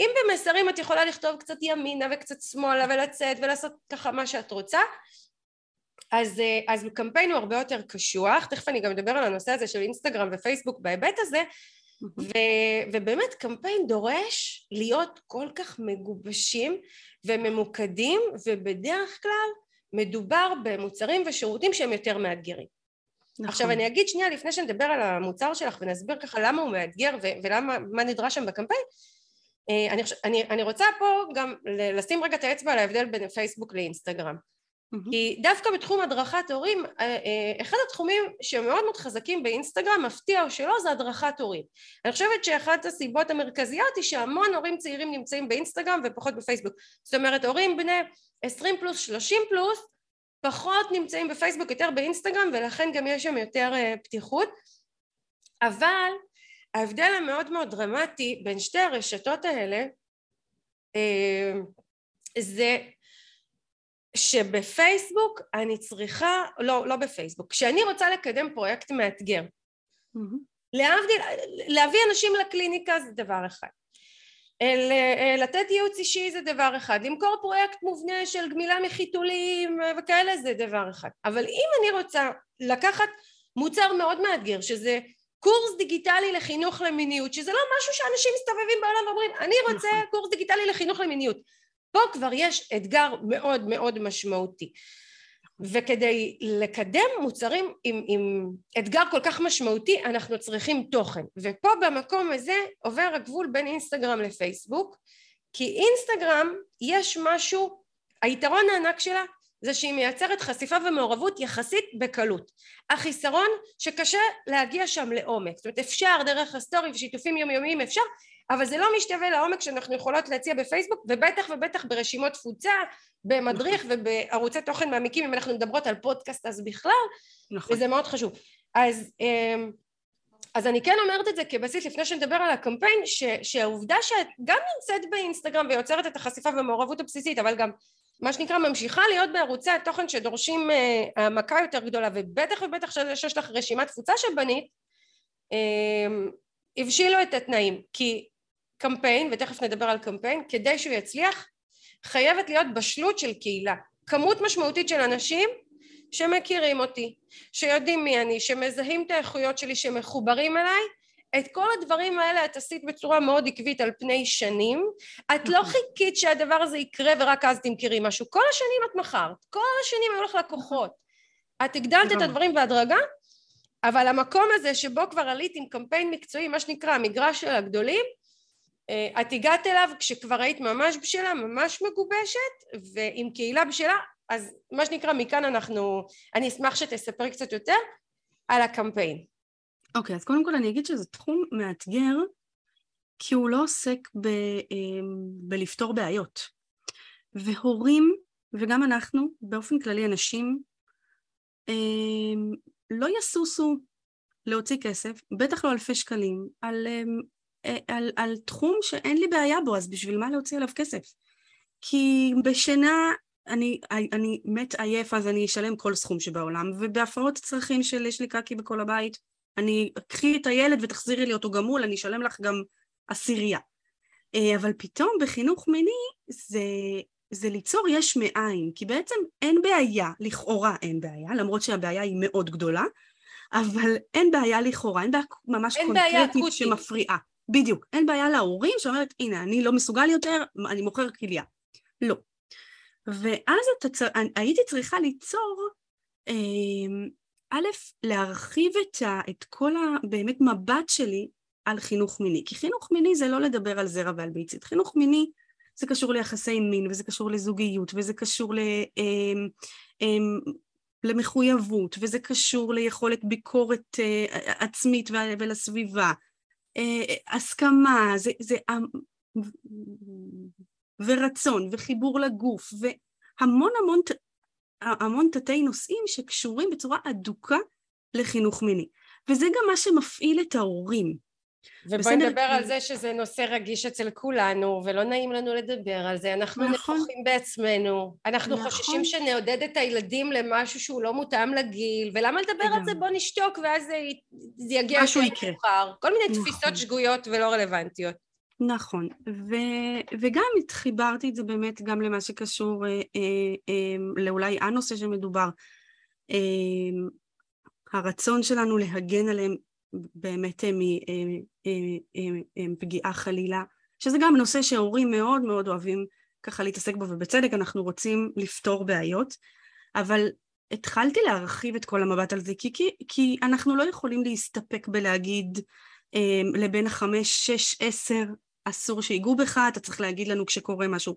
אם במסרים את יכולה לכתוב קצת ימינה וקצת שמאלה ולצאת ולעשות ככה מה שאת רוצה, אז, אז קמפיין הוא הרבה יותר קשוח, תכף אני גם אדבר על הנושא הזה של אינסטגרם ופייסבוק בהיבט הזה, ו, ובאמת קמפיין דורש להיות כל כך מגובשים וממוקדים ובדרך כלל מדובר במוצרים ושירותים שהם יותר מאתגרים. נכון. עכשיו אני אגיד שנייה לפני שנדבר על המוצר שלך ונסביר ככה למה הוא מאתגר ו- ולמה מה נדרש שם בקמפיין אה, אני, אני, אני רוצה פה גם לשים רגע את האצבע על ההבדל בין פייסבוק לאינסטגרם Mm-hmm. כי דווקא בתחום הדרכת הורים, אה, אה, אחד התחומים שמאוד מאוד חזקים באינסטגרם, מפתיע או שלא, זה הדרכת הורים. אני חושבת שאחת הסיבות המרכזיות היא שהמון הורים צעירים נמצאים באינסטגרם ופחות בפייסבוק. זאת אומרת, הורים בני 20 פלוס, 30 פלוס, פחות נמצאים בפייסבוק, יותר באינסטגרם, ולכן גם יש שם יותר פתיחות. אבל ההבדל המאוד מאוד דרמטי בין שתי הרשתות האלה, uh, זה שבפייסבוק אני צריכה, לא, לא בפייסבוק, כשאני רוצה לקדם פרויקט מאתגר, mm-hmm. להבדיל, להביא אנשים לקליניקה זה דבר אחד, לתת ייעוץ אישי זה דבר אחד, למכור פרויקט מובנה של גמילה מחיתולים וכאלה זה דבר אחד, אבל אם אני רוצה לקחת מוצר מאוד מאתגר שזה קורס דיגיטלי לחינוך למיניות שזה לא משהו שאנשים מסתובבים בעולם ואומרים אני רוצה נכון. קורס דיגיטלי לחינוך למיניות. פה כבר יש אתגר מאוד מאוד משמעותי. וכדי לקדם מוצרים עם, עם אתגר כל כך משמעותי אנחנו צריכים תוכן. ופה במקום הזה עובר הגבול בין אינסטגרם לפייסבוק כי אינסטגרם יש משהו היתרון הענק שלה זה שהיא מייצרת חשיפה ומעורבות יחסית בקלות. החיסרון שקשה להגיע שם לעומק. זאת אומרת אפשר דרך הסטורי ושיתופים יומיומיים אפשר אבל זה לא משתווה לעומק שאנחנו יכולות להציע בפייסבוק ובטח ובטח ברשימות תפוצה במדריך נכון. ובערוצי תוכן מעמיקים אם אנחנו מדברות על פודקאסט אז בכלל נכון. וזה מאוד חשוב אז אמ, אז אני כן אומרת את זה כבסיס לפני שנדבר על הקמפיין ש, שהעובדה שאת גם נמצאת באינסטגרם ויוצרת את החשיפה והמעורבות הבסיסית אבל גם מה שנקרא ממשיכה להיות בערוצי התוכן שדורשים אה, העמקה יותר גדולה ובטח ובטח שיש לך רשימת תפוצה שבנית אה, הבשילו את התנאים. כי קמפיין ותכף נדבר על קמפיין כדי שהוא יצליח חייבת להיות בשלות של קהילה. כמות משמעותית של אנשים שמכירים אותי שיודעים מי אני שמזהים את האיכויות שלי שמחוברים אליי את כל הדברים האלה את עשית בצורה מאוד עקבית על פני שנים, את לא נכון. חיכית שהדבר הזה יקרה ורק אז תמכרי משהו, כל השנים את מכרת, כל השנים היו לך לקוחות, את הגדלת את הדברים בהדרגה, אבל המקום הזה שבו כבר עלית עם קמפיין מקצועי, מה שנקרא המגרש של הגדולים, אה, את הגעת אליו כשכבר היית ממש בשלה, ממש מגובשת, ועם קהילה בשלה, אז מה שנקרא מכאן אנחנו, אני אשמח שתספר קצת יותר על הקמפיין. אוקיי, okay, אז קודם כל אני אגיד שזה תחום מאתגר, כי הוא לא עוסק ב, אמ, בלפתור בעיות. והורים, וגם אנחנו, באופן כללי אנשים, אמ, לא יסוסו להוציא כסף, בטח לא אלפי שקלים, על, אמ, על, על, על תחום שאין לי בעיה בו, אז בשביל מה להוציא עליו כסף? כי בשינה אני, אני מת עייף אז אני אשלם כל סכום שבעולם, ובהפרעות צרכים של יש לי קקי בכל הבית, אני אקחי את הילד ותחזירי לי אותו גמול, אני אשלם לך גם עשירייה. אה, אבל פתאום בחינוך מיני זה, זה ליצור יש מאין, כי בעצם אין בעיה, לכאורה אין בעיה, למרות שהבעיה היא מאוד גדולה, אבל אין בעיה לכאורה, אין בעיה ממש אין קונקרטית בעיה שמפריעה. בדיוק, אין בעיה להורים שאומרת, הנה, אני לא מסוגל יותר, אני מוכר כליה. לא. ואז אתה, הייתי צריכה ליצור אה, א', להרחיב את, ה, את כל הבאמת מבט שלי על חינוך מיני, כי חינוך מיני זה לא לדבר על זרע ועל ביצית, חינוך מיני זה קשור ליחסי מין וזה קשור לזוגיות וזה קשור ל, אמ, אמ, למחויבות וזה קשור ליכולת ביקורת אה, עצמית ולסביבה, אה, הסכמה, זה, זה אמ, ורצון וחיבור לגוף והמון המון המון תתי נושאים שקשורים בצורה אדוקה לחינוך מיני. וזה גם מה שמפעיל את ההורים. ובואי נדבר על זה שזה נושא רגיש אצל כולנו ולא נעים לנו לדבר על זה, אנחנו נכון. נפוחים בעצמנו, אנחנו נכון. חוששים שנעודד את הילדים למשהו שהוא לא מותאם לגיל ולמה לדבר על זה בוא נשתוק ואז זה, זה יגיע יותר מאוחר, כל מיני נכון. תפיסות שגויות ולא רלוונטיות. נכון, ו, וגם חיברתי את זה באמת גם למה שקשור אה, אה, אה, לאולי הנושא שמדובר, אה, הרצון שלנו להגן עליהם באמת מפגיעה אה, אה, חלילה, שזה גם נושא שהורים מאוד מאוד אוהבים ככה להתעסק בו, ובצדק אנחנו רוצים לפתור בעיות, אבל התחלתי להרחיב את כל המבט על זה, כי, כי, כי אנחנו לא יכולים להסתפק בלהגיד אה, לבין החמש, שש, עשר אסור שיגעו בך, אתה צריך להגיד לנו כשקורה משהו.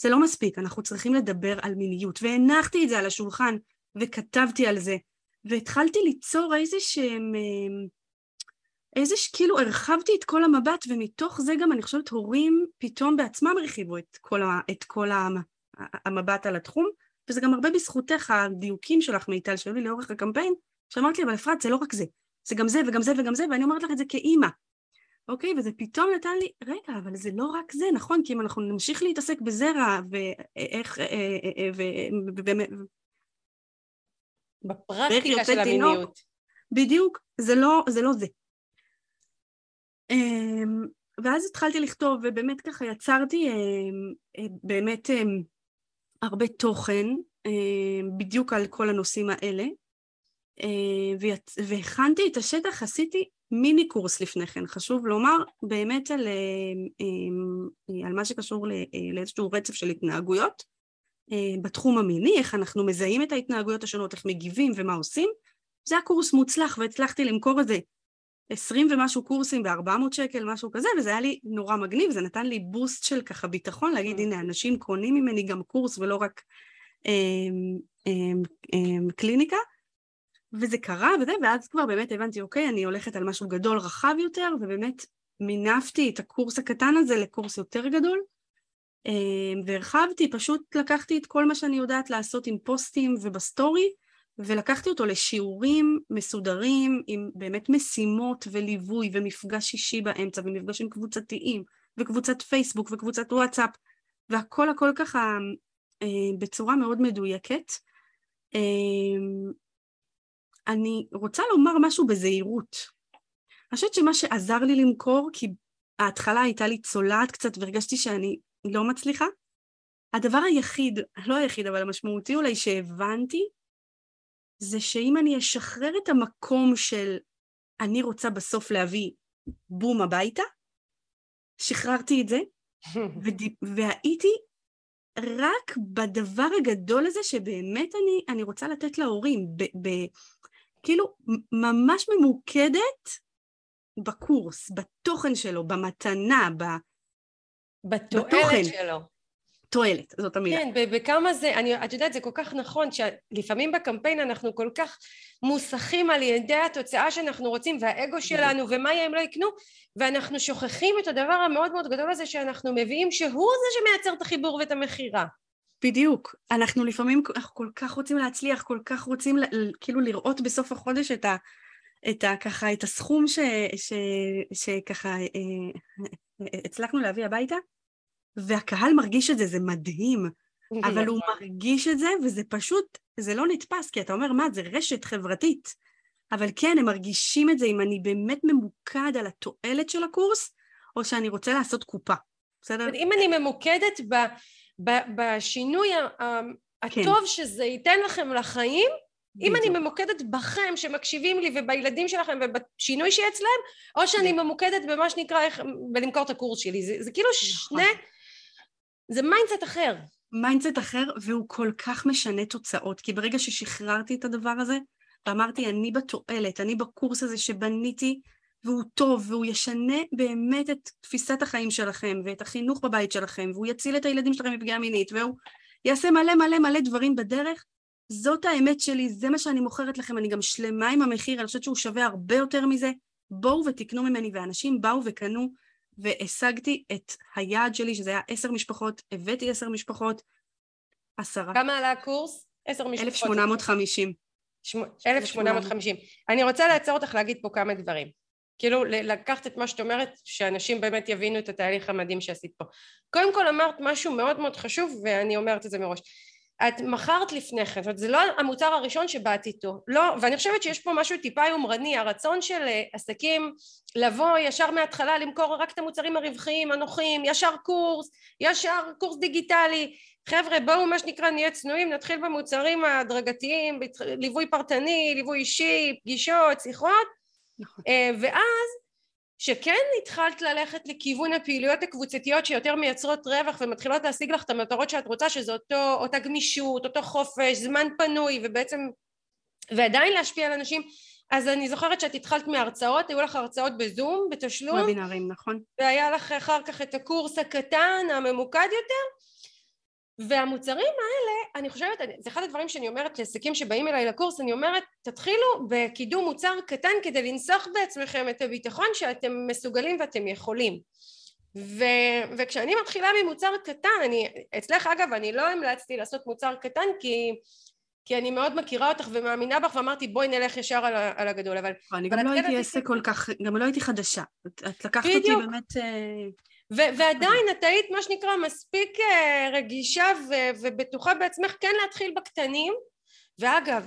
זה לא מספיק, אנחנו צריכים לדבר על מיניות, והנחתי את זה על השולחן, וכתבתי על זה, והתחלתי ליצור איזה שהם... אמ, איזה ש... כאילו הרחבתי את כל המבט, ומתוך זה גם אני חושבת הורים פתאום בעצמם הרחיבו את כל, ה... את כל ה... המבט על התחום, וזה גם הרבה בזכותך הדיוקים שלך מיטל שהיו לי לאורך הקמפיין, שאמרת לי אבל אפרת זה לא רק זה, זה גם זה וגם זה וגם זה, ואני אומרת לך את זה כאימא, אוקיי? וזה פתאום נתן לי, רגע, אבל זה לא רק זה, נכון? כי אם אנחנו נמשיך להתעסק בזרע ואיך... אה, אה, אה, בפרקטיקה של המיניות. בדיוק, זה לא זה. לא זה. אמ, ואז התחלתי לכתוב, ובאמת ככה יצרתי באמת הרבה תוכן בדיוק על כל הנושאים האלה, והכנתי את השטח, עשיתי מיני קורס לפני כן, חשוב לומר באמת על, אה, אה, על מה שקשור אה, לאיזשהו רצף של התנהגויות בתחום המיני, איך אנחנו מזהים את ההתנהגויות השונות, איך מגיבים ומה עושים. זה היה קורס מוצלח והצלחתי למכור איזה עשרים ומשהו קורסים בארבע מאות שקל, משהו כזה, וזה היה לי נורא מגניב, זה נתן לי בוסט של ככה ביטחון, להגיד הנה אנשים קונים ממני גם קורס ולא רק אה, אה, אה, קליניקה. וזה קרה וזה, ואז כבר באמת הבנתי, אוקיי, אני הולכת על משהו גדול רחב יותר, ובאמת מינפתי את הקורס הקטן הזה לקורס יותר גדול, אה, והרחבתי, פשוט לקחתי את כל מה שאני יודעת לעשות עם פוסטים ובסטורי, ולקחתי אותו לשיעורים מסודרים עם באמת משימות וליווי ומפגש אישי באמצע ומפגשים קבוצתיים וקבוצת פייסבוק וקבוצת וואטסאפ והכל הכל ככה אה, בצורה מאוד מדויקת. אה, אני רוצה לומר משהו בזהירות. אני חושבת שמה שעזר לי למכור, כי ההתחלה הייתה לי צולעת קצת והרגשתי שאני לא מצליחה, הדבר היחיד, לא היחיד, אבל המשמעותי אולי שהבנתי, זה שאם אני אשחרר את המקום של אני רוצה בסוף להביא בום הביתה, שחררתי את זה, *laughs* והייתי רק בדבר הגדול הזה שבאמת אני, אני רוצה לתת להורים, ב, ב, כאילו ממש ממוקדת בקורס, בתוכן שלו, במתנה, ב, בתועלת בתוכן. שלו. תועלת, זאת המילה. כן, בכמה זה, אני, את יודעת, זה כל כך נכון, שלפעמים בקמפיין אנחנו כל כך מוסכים על ידי התוצאה שאנחנו רוצים, והאגו שלנו, ומה יהיה אם לא יקנו, ואנחנו שוכחים את הדבר המאוד מאוד גדול הזה שאנחנו מביאים, שהוא זה שמייצר את החיבור ואת המכירה. בדיוק. אנחנו לפעמים, אנחנו כל כך רוצים להצליח, כל כך רוצים כאילו לראות בסוף החודש את ה... את ה... ככה, את הסכום ש, ש, שככה אה, אה, הצלחנו להביא הביתה, והקהל מרגיש את זה, זה מדהים. אבל הוא מרגיש את זה, וזה פשוט, זה לא נתפס, כי אתה אומר, מה, זה רשת חברתית. אבל כן, הם מרגישים את זה אם אני באמת ממוקד על התועלת של הקורס, או שאני רוצה לעשות קופה, בסדר? אם אני ממוקדת ב, בשינוי כן. הטוב כן. שזה ייתן לכם לחיים, אם אני ממוקדת בכם שמקשיבים לי ובילדים שלכם ובשינוי שיהיה אצלם, או שאני ממוקדת במה שנקרא איך, בלמכור את הקורס שלי. זה, זה כאילו נכון. שני זה mindset אחר. mindset אחר, והוא כל כך משנה תוצאות, כי ברגע ששחררתי את הדבר הזה, ואמרתי, אני בתועלת, אני בקורס הזה שבניתי, והוא טוב, והוא ישנה באמת את תפיסת החיים שלכם, ואת החינוך בבית שלכם, והוא יציל את הילדים שלכם מפגיעה מינית, והוא יעשה מלא מלא מלא דברים בדרך, זאת האמת שלי, זה מה שאני מוכרת לכם, אני גם שלמה עם המחיר, אני חושבת שהוא שווה הרבה יותר מזה. בואו ותקנו ממני, ואנשים באו וקנו והשגתי את היעד שלי, שזה היה עשר משפחות, הבאתי עשר משפחות, עשרה. כמה עלה הקורס? עשר משפחות. 1,850. 1,850. אני רוצה לעצור אותך להגיד פה כמה דברים. כאילו לקחת את מה שאת אומרת, שאנשים באמת יבינו את התהליך המדהים שעשית פה. קודם כל אמרת משהו מאוד מאוד חשוב, ואני אומרת את זה מראש. את מכרת לפני כן, זאת אומרת זה לא המוצר הראשון שבאת איתו, לא, ואני חושבת שיש פה משהו טיפה יומרני, הרצון של אה, עסקים לבוא ישר מההתחלה למכור רק את המוצרים הרווחיים, הנוחים, ישר קורס, ישר קורס דיגיטלי, חבר'ה בואו מה שנקרא נהיה צנועים, נתחיל במוצרים ההדרגתיים, ליווי פרטני, ליווי אישי, פגישות, שיחות, נכון. אה, ואז שכן התחלת ללכת לכיוון הפעילויות הקבוצתיות שיותר מייצרות רווח ומתחילות להשיג לך את המטרות שאת רוצה שזה אותו, אותה גמישות, אותו חופש, זמן פנוי ובעצם ועדיין להשפיע על אנשים אז אני זוכרת שאת התחלת מהרצאות, היו לך הרצאות בזום, בתשלום. וובינרים, נכון. והיה לך אחר כך את הקורס הקטן, הממוקד יותר, והמוצרים האלה, אני חושבת, זה אחד הדברים שאני אומרת לעסקים שבאים אליי לקורס, אני אומרת, תתחילו בקידום מוצר קטן כדי לנסוח בעצמכם את הביטחון שאתם מסוגלים ואתם יכולים. ו, וכשאני מתחילה ממוצר קטן, אני, אצלך אגב, אני לא המלצתי לעשות מוצר קטן כי, כי אני מאוד מכירה אותך ומאמינה בך ואמרתי בואי נלך ישר על, על הגדול, אבל... אני גם לא הייתי עסק כל כך, גם לא הייתי חדשה, את לקחת אותי באמת... אה, ו- ועדיין את היית מה שנקרא מספיק uh, רגישה ו- ובטוחה בעצמך כן להתחיל בקטנים. ואגב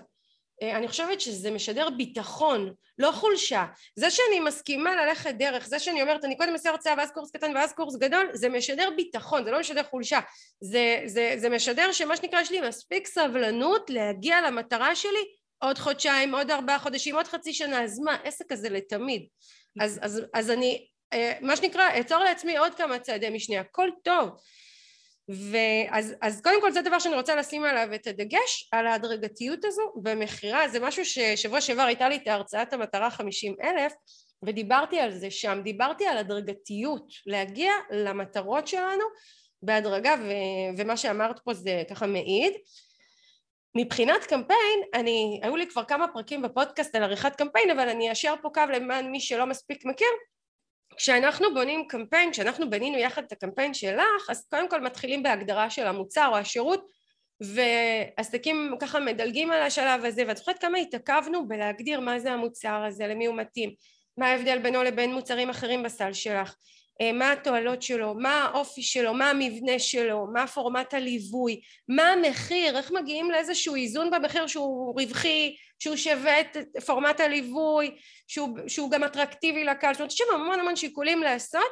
uh, אני חושבת שזה משדר ביטחון לא חולשה. זה שאני מסכימה ללכת דרך זה שאני אומרת אני קודם אעשה הרצאה ואז קורס קטן ואז קורס גדול זה משדר ביטחון זה לא משדר חולשה. זה, זה, זה משדר שמה שנקרא יש לי מספיק סבלנות להגיע למטרה שלי עוד חודשיים עוד ארבעה חודשים עוד חצי שנה. אז מה עסק הזה לתמיד. אז, אז, אז אני אה, מה שנקרא אעצור לעצמי עוד כמה צעדי משנה הכל טוב. ואז אז קודם כל זה דבר שאני רוצה לשים עליו את הדגש על ההדרגתיות הזו במכירה. זה משהו ששבוע שעבר הייתה לי את הרצאת המטרה חמישים אלף ודיברתי על זה שם. דיברתי על הדרגתיות להגיע למטרות שלנו בהדרגה ו, ומה שאמרת פה זה ככה מעיד. מבחינת קמפיין, אני, היו לי כבר כמה פרקים בפודקאסט על עריכת קמפיין, אבל אני אשאר פה קו למען מי שלא מספיק מכיר. כשאנחנו בונים קמפיין, כשאנחנו בנינו יחד את הקמפיין שלך, אז קודם כל מתחילים בהגדרה של המוצר או השירות, ועסקים ככה מדלגים על השלב הזה, ואת זוכרת כמה התעכבנו בלהגדיר מה זה המוצר הזה, למי הוא מתאים, מה ההבדל בינו לבין מוצרים אחרים בסל שלך, מה התועלות שלו, מה האופי שלו, מה המבנה שלו, מה פורמט הליווי, מה המחיר, איך מגיעים לאיזשהו איזון במחיר שהוא רווחי, שהוא שווה את פורמט הליווי, שהוא, שהוא גם אטרקטיבי לקהל, זאת אומרת יש שם המון המון שיקולים לעשות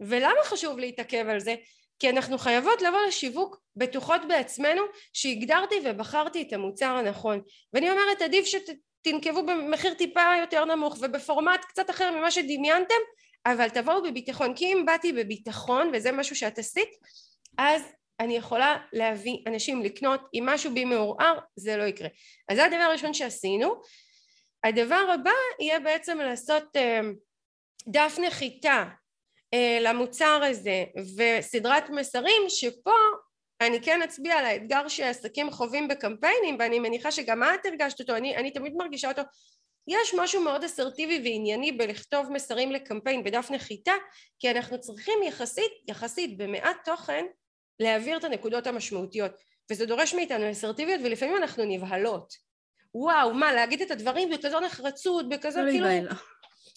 ולמה חשוב להתעכב על זה? כי אנחנו חייבות לבוא לשיווק בטוחות בעצמנו שהגדרתי ובחרתי את המוצר הנכון ואני אומרת עדיף שתנקבו במחיר טיפה יותר נמוך ובפורמט קצת אחר ממה שדמיינתם אבל תבואו בביטחון כי אם באתי בביטחון וזה משהו שאת עשית אז אני יכולה להביא אנשים לקנות אם משהו בי מעורער זה לא יקרה. אז זה הדבר הראשון שעשינו. הדבר הבא יהיה בעצם לעשות uh, דף נחיתה uh, למוצר הזה וסדרת מסרים שפה אני כן אצביע על האתגר שעסקים חווים בקמפיינים ואני מניחה שגם את הרגשת אותו אני, אני תמיד מרגישה אותו יש משהו מאוד אסרטיבי וענייני בלכתוב מסרים לקמפיין בדף נחיתה כי אנחנו צריכים יחסית יחסית במעט תוכן להעביר את הנקודות המשמעותיות. וזה דורש מאיתנו אסרטיביות ולפעמים אנחנו נבהלות. וואו מה להגיד את הדברים בכזו נחרצות בכזו לא כאילו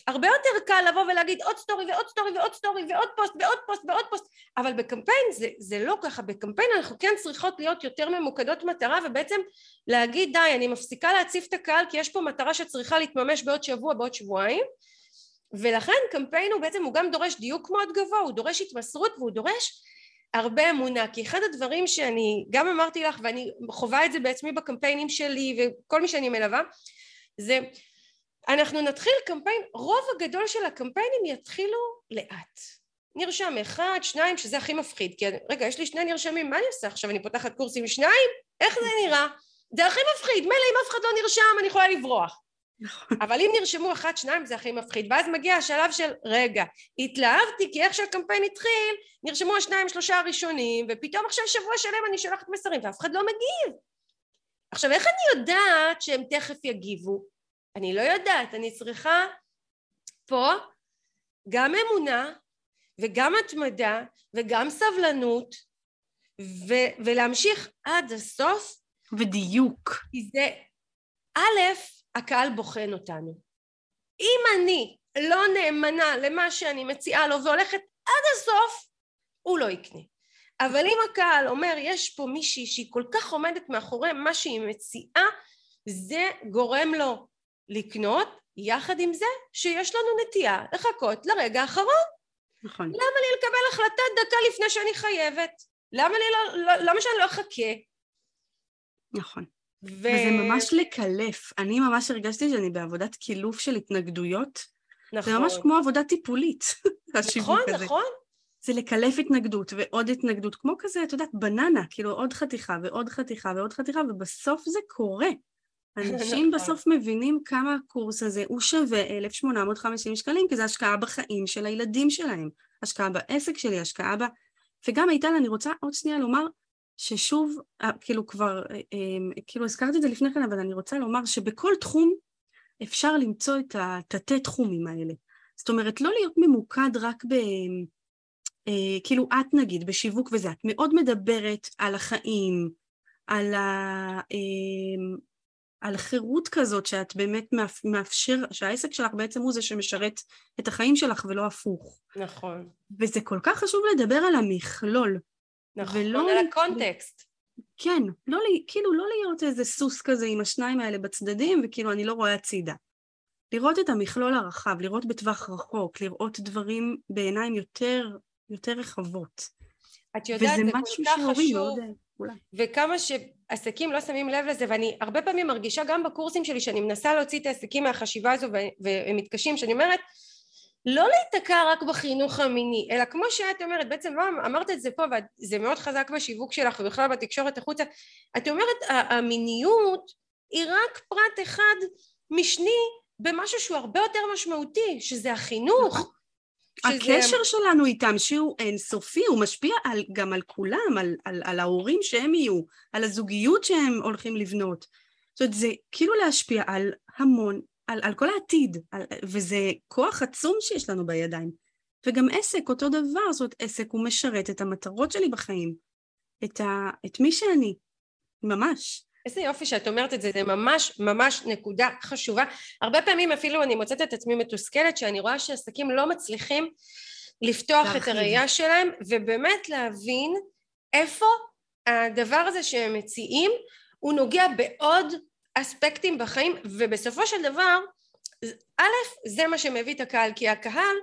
הרבה יותר קל לבוא ולהגיד עוד סטורי ועוד סטורי ועוד סטורי ועוד פוסט ועוד פוסט ועוד פוסט אבל בקמפיין זה, זה לא ככה. בקמפיין אנחנו כן צריכות להיות יותר ממוקדות מטרה ובעצם להגיד די אני מפסיקה להציף את הקהל כי יש פה מטרה שצריכה להתממש בעוד שבוע בעוד שבועיים. ולכן קמפיין הוא בעצם הוא גם דורש דיוק מאוד גבוה הוא דורש התמסרות והוא דורש הרבה אמונה. כי אחד הדברים שאני גם אמרתי לך ואני חווה את זה בעצמי בקמפיינים שלי וכל מי שאני מלווה זה אנחנו נתחיל קמפיין, רוב הגדול של הקמפיינים יתחילו לאט. נרשם אחד, שניים, שזה הכי מפחיד, כי רגע, יש לי שני נרשמים, מה אני עושה עכשיו? אני פותחת קורס עם שניים? איך זה נראה? זה הכי מפחיד, מילא אם אף אחד לא נרשם, אני יכולה לברוח. נכון. אבל אם נרשמו אחד, שניים, זה הכי מפחיד. ואז מגיע השלב של, רגע, התלהבתי, כי איך שהקמפיין התחיל, נרשמו השניים, שלושה הראשונים, ופתאום עכשיו שבוע שלם אני שולחת מסרים, ואף אחד לא מגיב. עכשיו, איך אני יודעת שהם תכף יגיבו? אני לא יודעת, אני צריכה פה גם אמונה וגם התמדה וגם סבלנות ו- ולהמשיך עד הסוף. ודיוק. כי זה א' הקהל בוחן אותנו. אם אני לא נאמנה למה שאני מציעה לו והולכת עד הסוף הוא לא יקנה. אבל אם הקהל אומר יש פה מישהי שהיא כל כך עומדת מאחורי מה שהיא מציעה זה גורם לו לקנות יחד עם זה שיש לנו נטייה לחכות לרגע האחרון. נכון. למה לי לקבל החלטה דקה לפני שאני חייבת? למה לי לא, לא למה שאני לא אחכה? נכון. ו... וזה ממש לקלף. אני ממש הרגשתי שאני בעבודת קילוף של התנגדויות. נכון. זה ממש כמו עבודה טיפולית, *laughs* נכון, הזה. נכון. זה לקלף התנגדות ועוד התנגדות, כמו כזה, את יודעת, בננה, כאילו עוד חתיכה ועוד חתיכה ועוד חתיכה, ובסוף זה קורה. אנשים נכון. בסוף מבינים כמה הקורס הזה הוא שווה 1,850 שקלים, כי זה השקעה בחיים של הילדים שלהם, השקעה בעסק שלי, השקעה ב... וגם איטל, אני רוצה עוד שנייה לומר ששוב, אה, כאילו כבר, אה, אה, כאילו הזכרתי את זה לפני כן, אבל אני רוצה לומר שבכל תחום אפשר למצוא את התתי תחומים האלה. זאת אומרת, לא להיות ממוקד רק ב... כאילו את נגיד בשיווק וזה, את מאוד מדברת על החיים, על ה... על חירות כזאת שאת באמת מאפשר, שהעסק שלך בעצם הוא זה שמשרת את החיים שלך ולא הפוך. נכון. וזה כל כך חשוב לדבר על המכלול. נכון, ולא על הקונטקסט. כן, לא, כאילו לא להיות איזה סוס כזה עם השניים האלה בצדדים וכאילו אני לא רואה הצידה. לראות את המכלול הרחב, לראות בטווח רחוק, לראות דברים בעיניים יותר, יותר רחבות. את יודעת, זה כל כך חשוב. מאוד... וכמה שעסקים לא שמים לב לזה ואני הרבה פעמים מרגישה גם בקורסים שלי שאני מנסה להוציא את העסקים מהחשיבה הזו והם מתקשים שאני אומרת לא להיתקע רק בחינוך המיני אלא כמו שאת אומרת בעצם לא אמרת את זה פה וזה מאוד חזק בשיווק שלך ובכלל בתקשורת החוצה את אומרת המיניות היא רק פרט אחד משני במשהו שהוא הרבה יותר משמעותי שזה החינוך נכון. הקשר שלנו איתם שהוא אינסופי, הוא משפיע על, גם על כולם, על, על, על ההורים שהם יהיו, על הזוגיות שהם הולכים לבנות. זאת אומרת, זה כאילו להשפיע על המון, על, על כל העתיד, על, וזה כוח עצום שיש לנו בידיים. וגם עסק, אותו דבר, זאת אומרת, עסק הוא משרת את המטרות שלי בחיים, את, ה, את מי שאני, ממש. איזה יופי שאת אומרת את זה, זה ממש ממש נקודה חשובה. הרבה פעמים אפילו אני מוצאת את עצמי מתוסכלת שאני רואה שעסקים לא מצליחים לפתוח להרחיב. את הראייה שלהם ובאמת להבין איפה הדבר הזה שהם מציעים הוא נוגע בעוד אספקטים בחיים ובסופו של דבר א' זה מה שמביא את הקהל כי הקהל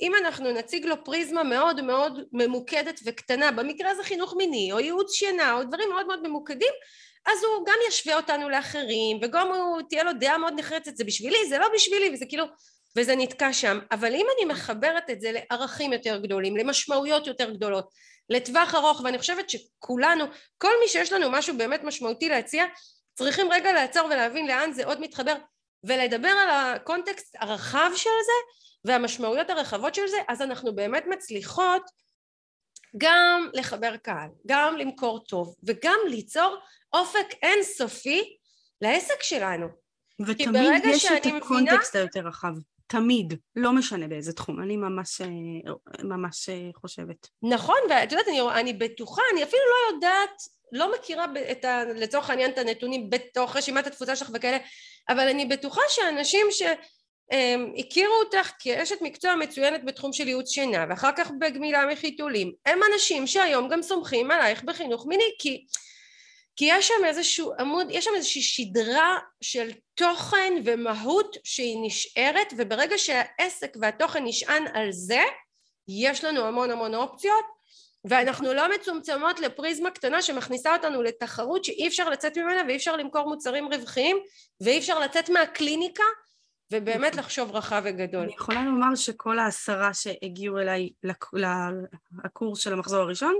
אם אנחנו נציג לו פריזמה מאוד מאוד ממוקדת וקטנה במקרה הזה חינוך מיני או ייעוץ שינה או דברים מאוד מאוד ממוקדים אז הוא גם ישווה אותנו לאחרים וגם הוא תהיה לו דעה מאוד נחרצת זה בשבילי זה לא בשבילי וזה כאילו וזה נתקע שם. אבל אם אני מחברת את זה לערכים יותר גדולים למשמעויות יותר גדולות לטווח ארוך ואני חושבת שכולנו כל מי שיש לנו משהו באמת משמעותי להציע צריכים רגע לעצור ולהבין לאן זה עוד מתחבר ולדבר על הקונטקסט הרחב של זה והמשמעויות הרחבות של זה אז אנחנו באמת מצליחות גם לחבר קהל, גם למכור טוב וגם ליצור אופק אינסופי לעסק שלנו. ותמיד יש את הקונטקסט היותר רחב. תמיד, לא משנה באיזה תחום, אני ממש, אה, ממש אה, חושבת. נכון, ואת יודעת, אני, אני בטוחה, אני אפילו לא יודעת, לא מכירה את ה, לצורך העניין את הנתונים בתוך רשימת התפוצה שלך וכאלה, אבל אני בטוחה שאנשים ש... הם הכירו אותך כאשת מקצוע מצוינת בתחום של ייעוץ שינה ואחר כך בגמילה מחיתולים הם אנשים שהיום גם סומכים עלייך בחינוך מיני כי, כי יש שם איזשהו עמוד, יש שם איזושהי שדרה של תוכן ומהות שהיא נשארת וברגע שהעסק והתוכן נשען על זה יש לנו המון המון אופציות ואנחנו לא מצומצמות לפריזמה קטנה שמכניסה אותנו לתחרות שאי אפשר לצאת ממנה ואי אפשר למכור מוצרים רווחיים ואי אפשר לצאת מהקליניקה ובאמת נכון. לחשוב רחב וגדול. אני יכולה לומר שכל העשרה שהגיעו אליי לקורס של המחזור הראשון,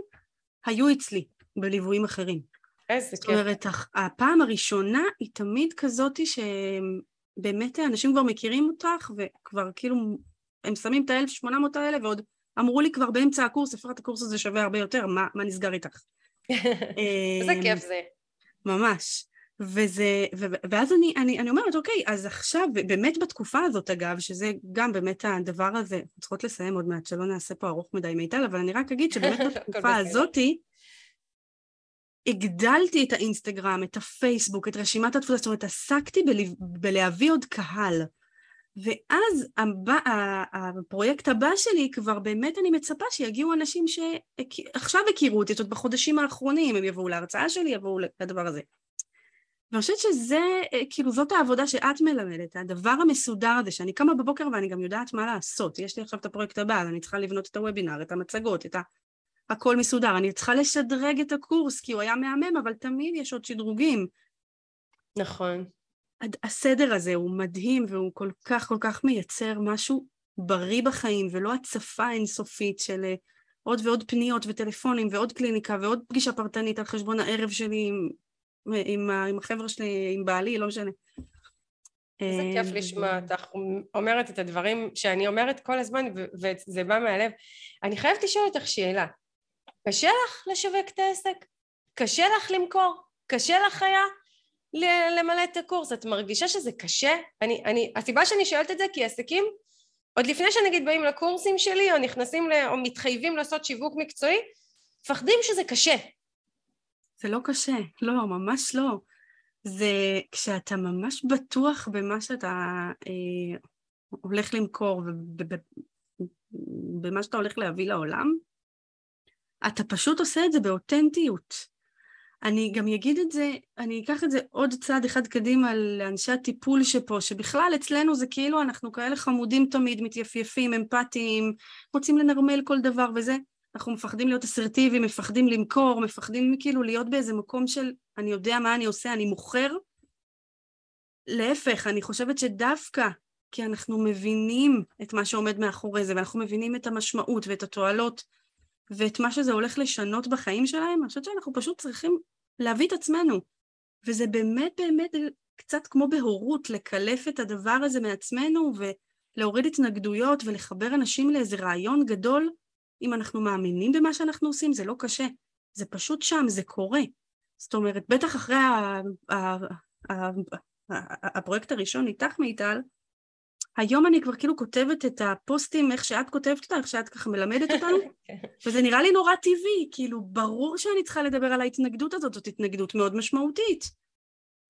היו אצלי בליוויים אחרים. איזה כיף. זאת אומרת, הפעם הראשונה היא תמיד כזאתי שבאמת אנשים כבר מכירים אותך, וכבר כאילו, הם שמים את ה-1800 האלה, ועוד אמרו לי כבר באמצע הקורס, אפרת הקורס הזה שווה הרבה יותר, מה, מה נסגר איתך? *laughs* איזה כיף זה. ממש. וזה, ו, ואז אני, אני, אני אומרת, אוקיי, אז עכשיו, באמת בתקופה הזאת אגב, שזה גם באמת הדבר הזה, צריכות לסיים עוד מעט, שלא נעשה פה ארוך מדי מיטל, אבל אני רק אגיד שבאמת *laughs* בתקופה הזאתי, הגדלתי את האינסטגרם, את הפייסבוק, את רשימת התפוצה, זאת אומרת, עסקתי. בלהביא עוד קהל. ואז הבא, הפרויקט הבא שלי כבר באמת אני מצפה שיגיעו אנשים שעכשיו הכירו אותי, זאת אומרת בחודשים האחרונים הם יבואו להרצאה שלי, יבואו לדבר הזה. ואני חושבת שזה, אה, כאילו זאת העבודה שאת מלמדת, הדבר המסודר הזה, שאני קמה בבוקר ואני גם יודעת מה לעשות, יש לי עכשיו את הפרויקט הבא, אני צריכה לבנות את הוובינר, את המצגות, את ה... הכל מסודר, אני צריכה לשדרג את הקורס כי הוא היה מהמם, אבל תמיד יש עוד שדרוגים. נכון. הסדר הזה הוא מדהים והוא כל כך כל כך מייצר משהו בריא בחיים ולא הצפה אינסופית של אה, עוד ועוד פניות וטלפונים ועוד קליניקה ועוד פגישה פרטנית על חשבון הערב שלי עם עם, עם החבר'ה שלי, עם בעלי, לא משנה. איזה כיף אה, לשמוע אותך אומרת את הדברים שאני אומרת כל הזמן וזה בא מהלב. אני חייבת לשאול אותך שאלה. קשה לך לשווק את העסק? קשה לך למכור? קשה לך היה למלא את הקורס? את מרגישה שזה קשה? אני, אני, הסיבה שאני שואלת את זה כי עסקים עוד לפני שנגיד באים לקורסים שלי או נכנסים ל, או מתחייבים לעשות שיווק מקצועי מפחדים שזה קשה זה לא קשה, לא, ממש לא. זה כשאתה ממש בטוח במה שאתה אה, הולך למכור ובמה שאתה הולך להביא לעולם, אתה פשוט עושה את זה באותנטיות. אני גם אגיד את זה, אני אקח את זה עוד צעד אחד קדימה לאנשי הטיפול שפה, שבכלל אצלנו זה כאילו אנחנו כאלה חמודים תמיד, מתייפייפים, אמפתיים, רוצים לנרמל כל דבר וזה. אנחנו מפחדים להיות אסרטיביים, מפחדים למכור, מפחדים כאילו להיות באיזה מקום של אני יודע מה אני עושה, אני מוכר. להפך, אני חושבת שדווקא כי אנחנו מבינים את מה שעומד מאחורי זה, ואנחנו מבינים את המשמעות ואת התועלות ואת מה שזה הולך לשנות בחיים שלהם, אני חושבת שאנחנו פשוט צריכים להביא את עצמנו. וזה באמת באמת קצת כמו בהורות, לקלף את הדבר הזה מעצמנו ולהוריד התנגדויות ולחבר אנשים לאיזה רעיון גדול אם אנחנו מאמינים במה שאנחנו עושים, זה לא קשה, זה פשוט שם, זה קורה. זאת אומרת, בטח אחרי הפרויקט הראשון איתך מיטל, היום אני כבר כאילו כותבת את הפוסטים איך שאת כותבת אותה, איך שאת ככה מלמדת אותנו, *laughs* כן. וזה נראה לי נורא טבעי, כאילו ברור שאני צריכה לדבר על ההתנגדות הזאת, זאת התנגדות מאוד משמעותית.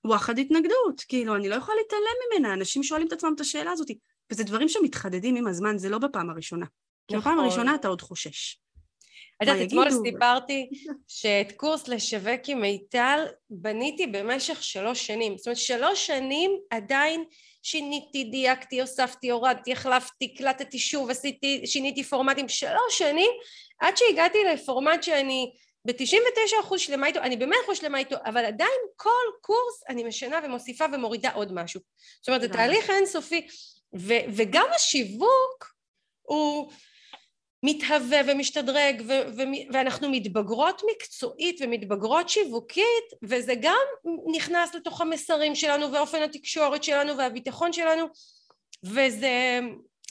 וואחד התנגדות, כאילו אני לא יכולה להתעלם ממנה, אנשים שואלים את עצמם את השאלה הזאת, וזה דברים שמתחדדים עם הזמן, זה לא בפעם הראשונה. כי בפעם נכון. הראשונה אתה עוד חושש. את יודעת, אתמול סיפרתי *laughs* שאת קורס לשווק עם מיטל בניתי במשך שלוש שנים. זאת אומרת, שלוש שנים עדיין שיניתי, דייקתי, הוספתי, הורדתי, החלפתי, קלטתי שוב, עשיתי, שיניתי פורמטים. שלוש שנים עד שהגעתי לפורמט שאני ב-99% שלמה איתו, אני ב-100% שלמה איתו, אבל עדיין כל קורס אני משנה ומוסיפה ומורידה עוד משהו. זאת אומרת, זה תהליך אינסופי, ו- וגם השיווק הוא מתהווה ומשתדרג, ו- ו- ואנחנו מתבגרות מקצועית ומתבגרות שיווקית, וזה גם נכנס לתוך המסרים שלנו ואופן התקשורת שלנו והביטחון שלנו, וזה...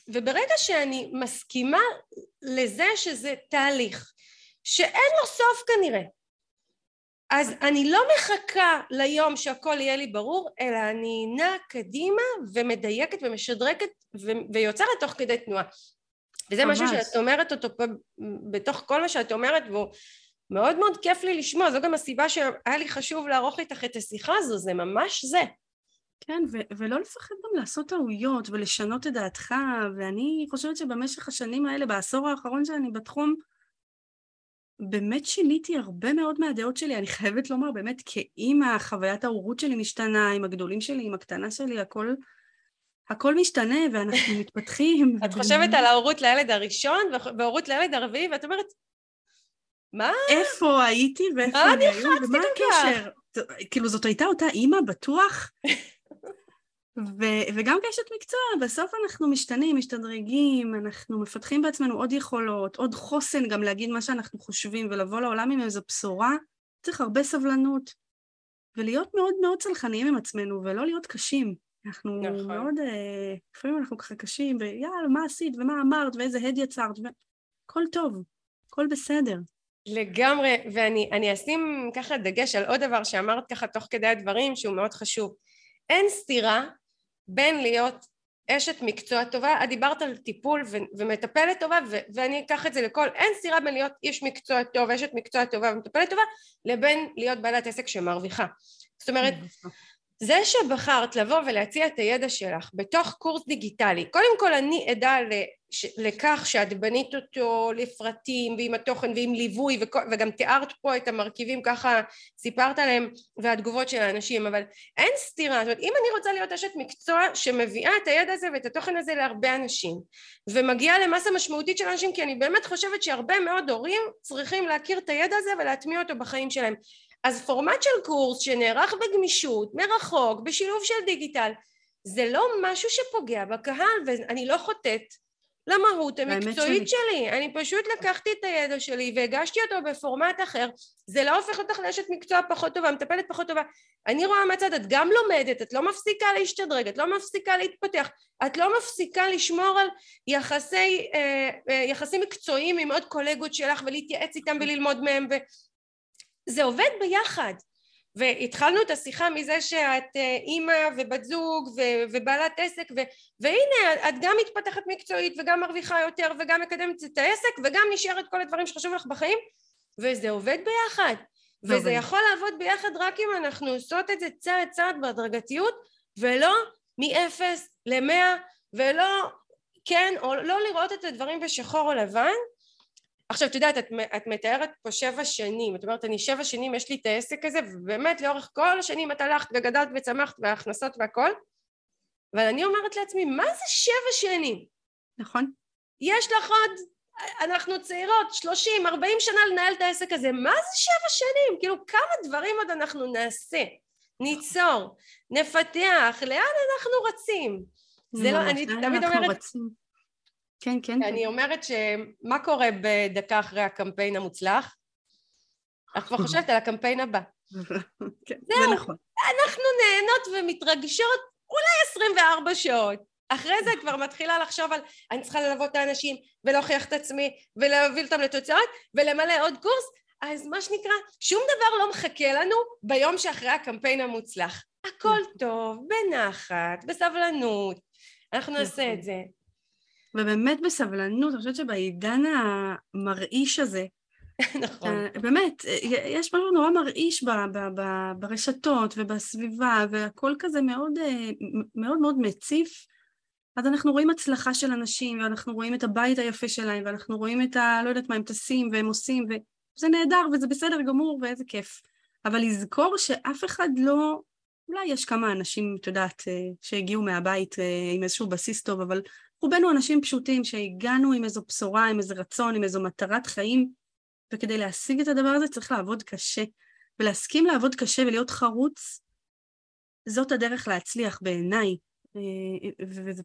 וברגע שאני מסכימה לזה שזה תהליך, שאין לו סוף כנראה. אז אני לא מחכה ליום שהכל יהיה לי ברור, אלא אני נעה קדימה ומדייקת ומשדרקת ו- ויוצרת תוך כדי תנועה. וזה ממש. משהו שאת אומרת אותו פה בתוך כל מה שאת אומרת, והוא מאוד מאוד כיף לי לשמוע, זו גם הסיבה שהיה לי חשוב לערוך איתך את השיחה הזו, זה ממש זה. כן, ו- ולא לפחד גם לעשות טעויות ולשנות את דעתך, ואני חושבת שבמשך השנים האלה, בעשור האחרון שאני בתחום, באמת שיניתי הרבה מאוד מהדעות שלי, אני חייבת לומר, באמת כאימא, חוויית ההורות שלי משתנה, עם הגדולים שלי, עם הקטנה שלי, הכל, הכל משתנה ואנחנו *laughs* מתפתחים. את חושבת על ההורות לילד הראשון וההורות לילד הרביעי, ואת אומרת, מה? איפה הייתי ואיפה אני היום, ומה הקשר? כאילו, זאת הייתה אותה אימא, בטוח? *laughs* ו- וגם כאשת מקצוע, בסוף אנחנו משתנים, משתדרגים, אנחנו מפתחים בעצמנו עוד יכולות, עוד חוסן גם להגיד מה שאנחנו חושבים ולבוא לעולם עם איזו בשורה, צריך הרבה סבלנות. ולהיות מאוד מאוד צלחניים עם עצמנו ולא להיות קשים. אנחנו נכון. מאוד, אה, לפעמים אנחנו ככה קשים, ויאללה, מה עשית ומה אמרת ואיזה הד יצרת, הכל טוב, הכל בסדר. לגמרי, ואני אשים ככה דגש על עוד דבר שאמרת ככה תוך כדי הדברים שהוא מאוד חשוב. אין סתירה בין להיות אשת מקצוע טובה, את דיברת על טיפול ו- ומטפלת טובה ו- ואני אקח את זה לכל, אין סתירה בין להיות איש מקצוע טוב, אשת מקצוע טובה ומטפלת טובה לבין להיות בעלת עסק שמרוויחה. זאת אומרת, נכון. זה שבחרת לבוא ולהציע את הידע שלך בתוך קורס דיגיטלי, קודם כל אני עדה לכך שאת בנית אותו לפרטים ועם התוכן ועם ליווי וגם תיארת פה את המרכיבים ככה סיפרת עליהם והתגובות של האנשים אבל אין סתירה. זאת אומרת אם אני רוצה להיות אשת מקצוע שמביאה את הידע הזה ואת התוכן הזה להרבה אנשים ומגיעה למסה משמעותית של אנשים כי אני באמת חושבת שהרבה מאוד הורים צריכים להכיר את הידע הזה ולהטמיע אותו בחיים שלהם אז פורמט של קורס שנערך בגמישות, מרחוק, בשילוב של דיגיטל, זה לא משהו שפוגע בקהל, ואני לא חוטאת למהות המקצועית שלי. שלי. אני פשוט לקחתי את הידע שלי והגשתי אותו בפורמט אחר. זה לא הופך אותך לאשת מקצוע פחות טובה, מטפלת פחות טובה. אני רואה מהצד, את גם לומדת, את לא מפסיקה להשתדרג, את לא מפסיקה להתפתח, את לא מפסיקה לשמור על יחסי, אה, אה, יחסים מקצועיים עם עוד קולגות שלך ולהתייעץ איתם וללמוד מהם ו... זה עובד ביחד והתחלנו את השיחה מזה שאת אה, אימא ובת זוג ו- ובעלת עסק ו- והנה את גם מתפתחת מקצועית וגם מרוויחה יותר וגם מקדמת את העסק וגם נשארת כל הדברים שחשוב לך בחיים וזה עובד ביחד וזה עובד. יכול לעבוד ביחד רק אם אנחנו עושות את זה צעד צעד בהדרגתיות ולא מאפס למאה ולא כן או לא לראות את הדברים בשחור או לבן עכשיו את יודעת את, את מתארת פה שבע שנים. את אומרת אני שבע שנים יש לי את העסק הזה ובאמת לאורך כל השנים את הלכת וגדלת וצמחת והכנסות והכל. אבל אני אומרת לעצמי מה זה שבע שנים? נכון. יש לך עוד אנחנו צעירות שלושים ארבעים שנה לנהל את העסק הזה. מה זה שבע שנים? כאילו כמה דברים עוד אנחנו נעשה? ניצור נפתח לאן אנחנו רצים? זה לא אני תמיד אומרת רצים. כן, כן. אני כן. אומרת שמה קורה בדקה אחרי הקמפיין המוצלח? את כבר חושבת על הקמפיין הבא. *laughs* כן, זה נכון. אנחנו נהנות ומתרגשות אולי 24 שעות. אחרי זה כבר מתחילה לחשוב על אני צריכה ללוות את האנשים ולהוכיח את עצמי ולהוביל אותם לתוצאות ולמלא עוד קורס אז מה שנקרא שום דבר לא מחכה לנו ביום שאחרי הקמפיין המוצלח הכל נכון. טוב, בנחת, בסבלנות אנחנו נעשה נכון. את זה ובאמת בסבלנות, אני חושבת שבעידן המרעיש הזה, *laughs* נכון. אה, באמת, אה, יש משהו נורא מרעיש ב, ב, ב, ברשתות ובסביבה, והכל כזה מאוד אה, מאוד, מאוד מציף, אז אנחנו רואים הצלחה של אנשים, ואנחנו רואים את הבית היפה שלהם, ואנחנו רואים את ה... לא יודעת מה הם טסים והם עושים, וזה נהדר וזה בסדר גמור ואיזה כיף. אבל לזכור שאף אחד לא... אולי יש כמה אנשים, את יודעת, שהגיעו מהבית עם איזשהו בסיס טוב, אבל רובנו אנשים פשוטים שהגענו עם איזו בשורה, עם איזה רצון, עם איזו מטרת חיים, וכדי להשיג את הדבר הזה צריך לעבוד קשה. ולהסכים לעבוד קשה ולהיות חרוץ, זאת הדרך להצליח בעיניי. אה, וזה,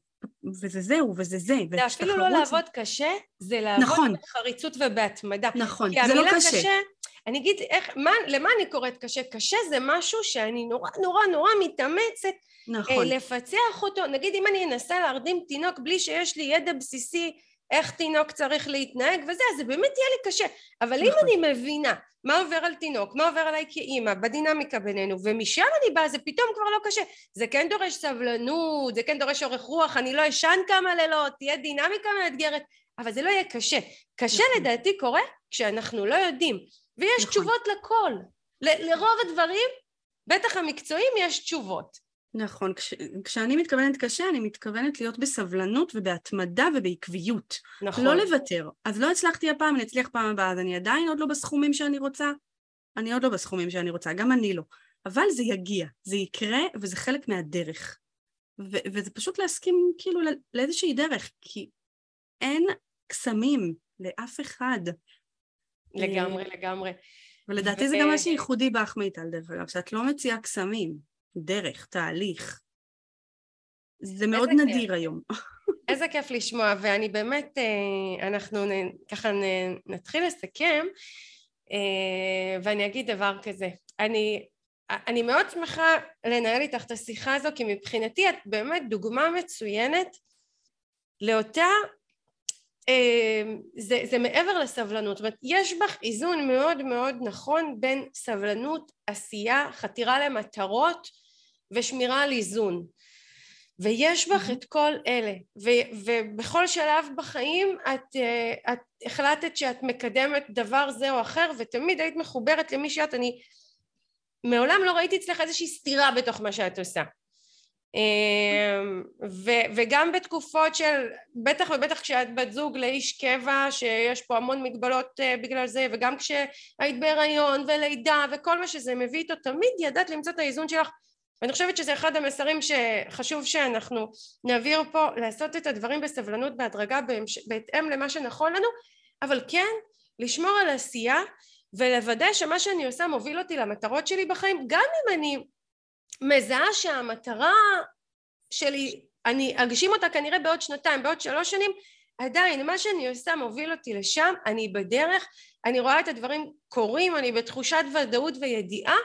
וזה זהו, וזה זה. זה אפילו לא לעבוד קשה, זה לעבוד נכון. בחריצות ובהתמדה. נכון, זה לא קשה. קשה אני אגיד, איך, מה, למה אני קוראת קשה? קשה זה משהו שאני נורא נורא נורא מתאמצת נכון. אה, לפצח אותו. נגיד אם אני אנסה להרדים תינוק בלי שיש לי ידע בסיסי איך תינוק צריך להתנהג וזה, אז זה באמת יהיה לי קשה. אבל נכון. אם אני מבינה מה עובר על תינוק, מה עובר עליי כאימא, בדינמיקה בינינו, ומשם אני באה, זה פתאום כבר לא קשה. זה כן דורש סבלנות, זה כן דורש אורך רוח, אני לא אשן כמה לילות, תהיה דינמיקה מאתגרת, אבל זה לא יהיה קשה. קשה נכון. לדעתי קורה כשאנחנו לא יודעים, ויש נכון. תשובות לכל. ל- לרוב הדברים, בטח המקצועיים, יש תשובות. נכון, כש, כשאני מתכוונת קשה, אני מתכוונת להיות בסבלנות ובהתמדה ובעקביות. נכון. לא לוותר. אז לא הצלחתי הפעם, אני אצליח פעם הבאה, אז אני עדיין עוד לא בסכומים שאני רוצה. אני עוד לא בסכומים שאני רוצה, גם אני לא. אבל זה יגיע, זה יקרה, וזה חלק מהדרך. ו- וזה פשוט להסכים כאילו לאיזושהי דרך, כי אין קסמים לאף אחד. לגמרי, לגמרי. ולדעתי ו... זה גם משהו ייחודי באח מיטל, דרך אגב, שאת לא מציעה קסמים. דרך, תהליך. זה מאוד נדיר כיף. היום. *laughs* איזה כיף לשמוע, ואני באמת, אה, אנחנו ככה נתחיל לסכם, אה, ואני אגיד דבר כזה. אני, אני מאוד שמחה לנהל איתך את השיחה הזו, כי מבחינתי את באמת דוגמה מצוינת לאותה אה, זה, זה מעבר לסבלנות, זאת אומרת יש בך איזון מאוד מאוד נכון בין סבלנות, עשייה, חתירה למטרות ושמירה על איזון. ויש בך את כל אלה. ו, ובכל שלב בחיים את, אה, את החלטת שאת מקדמת דבר זה או אחר ותמיד היית מחוברת למי שאת. אני מעולם לא ראיתי אצלך איזושהי סתירה בתוך מה שאת עושה. אמ, ו- וגם בתקופות של בטח ובטח כשאת בת זוג לאיש קבע שיש פה המון מגבלות uh, בגלל זה וגם כשהיית בהיריון ולידה וכל מה שזה מביא איתו תמיד ידעת למצוא את האיזון שלך ואני חושבת שזה אחד המסרים שחשוב שאנחנו נעביר פה לעשות את הדברים בסבלנות בהדרגה בהתאם למה שנכון לנו אבל כן לשמור על עשייה ולוודא שמה שאני עושה מוביל אותי למטרות שלי בחיים גם אם אני מזהה שהמטרה שלי, אני אגשים אותה כנראה בעוד שנתיים, בעוד שלוש שנים, עדיין מה שאני עושה מוביל אותי לשם, אני בדרך, אני רואה את הדברים קורים, אני בתחושת ודאות וידיעה,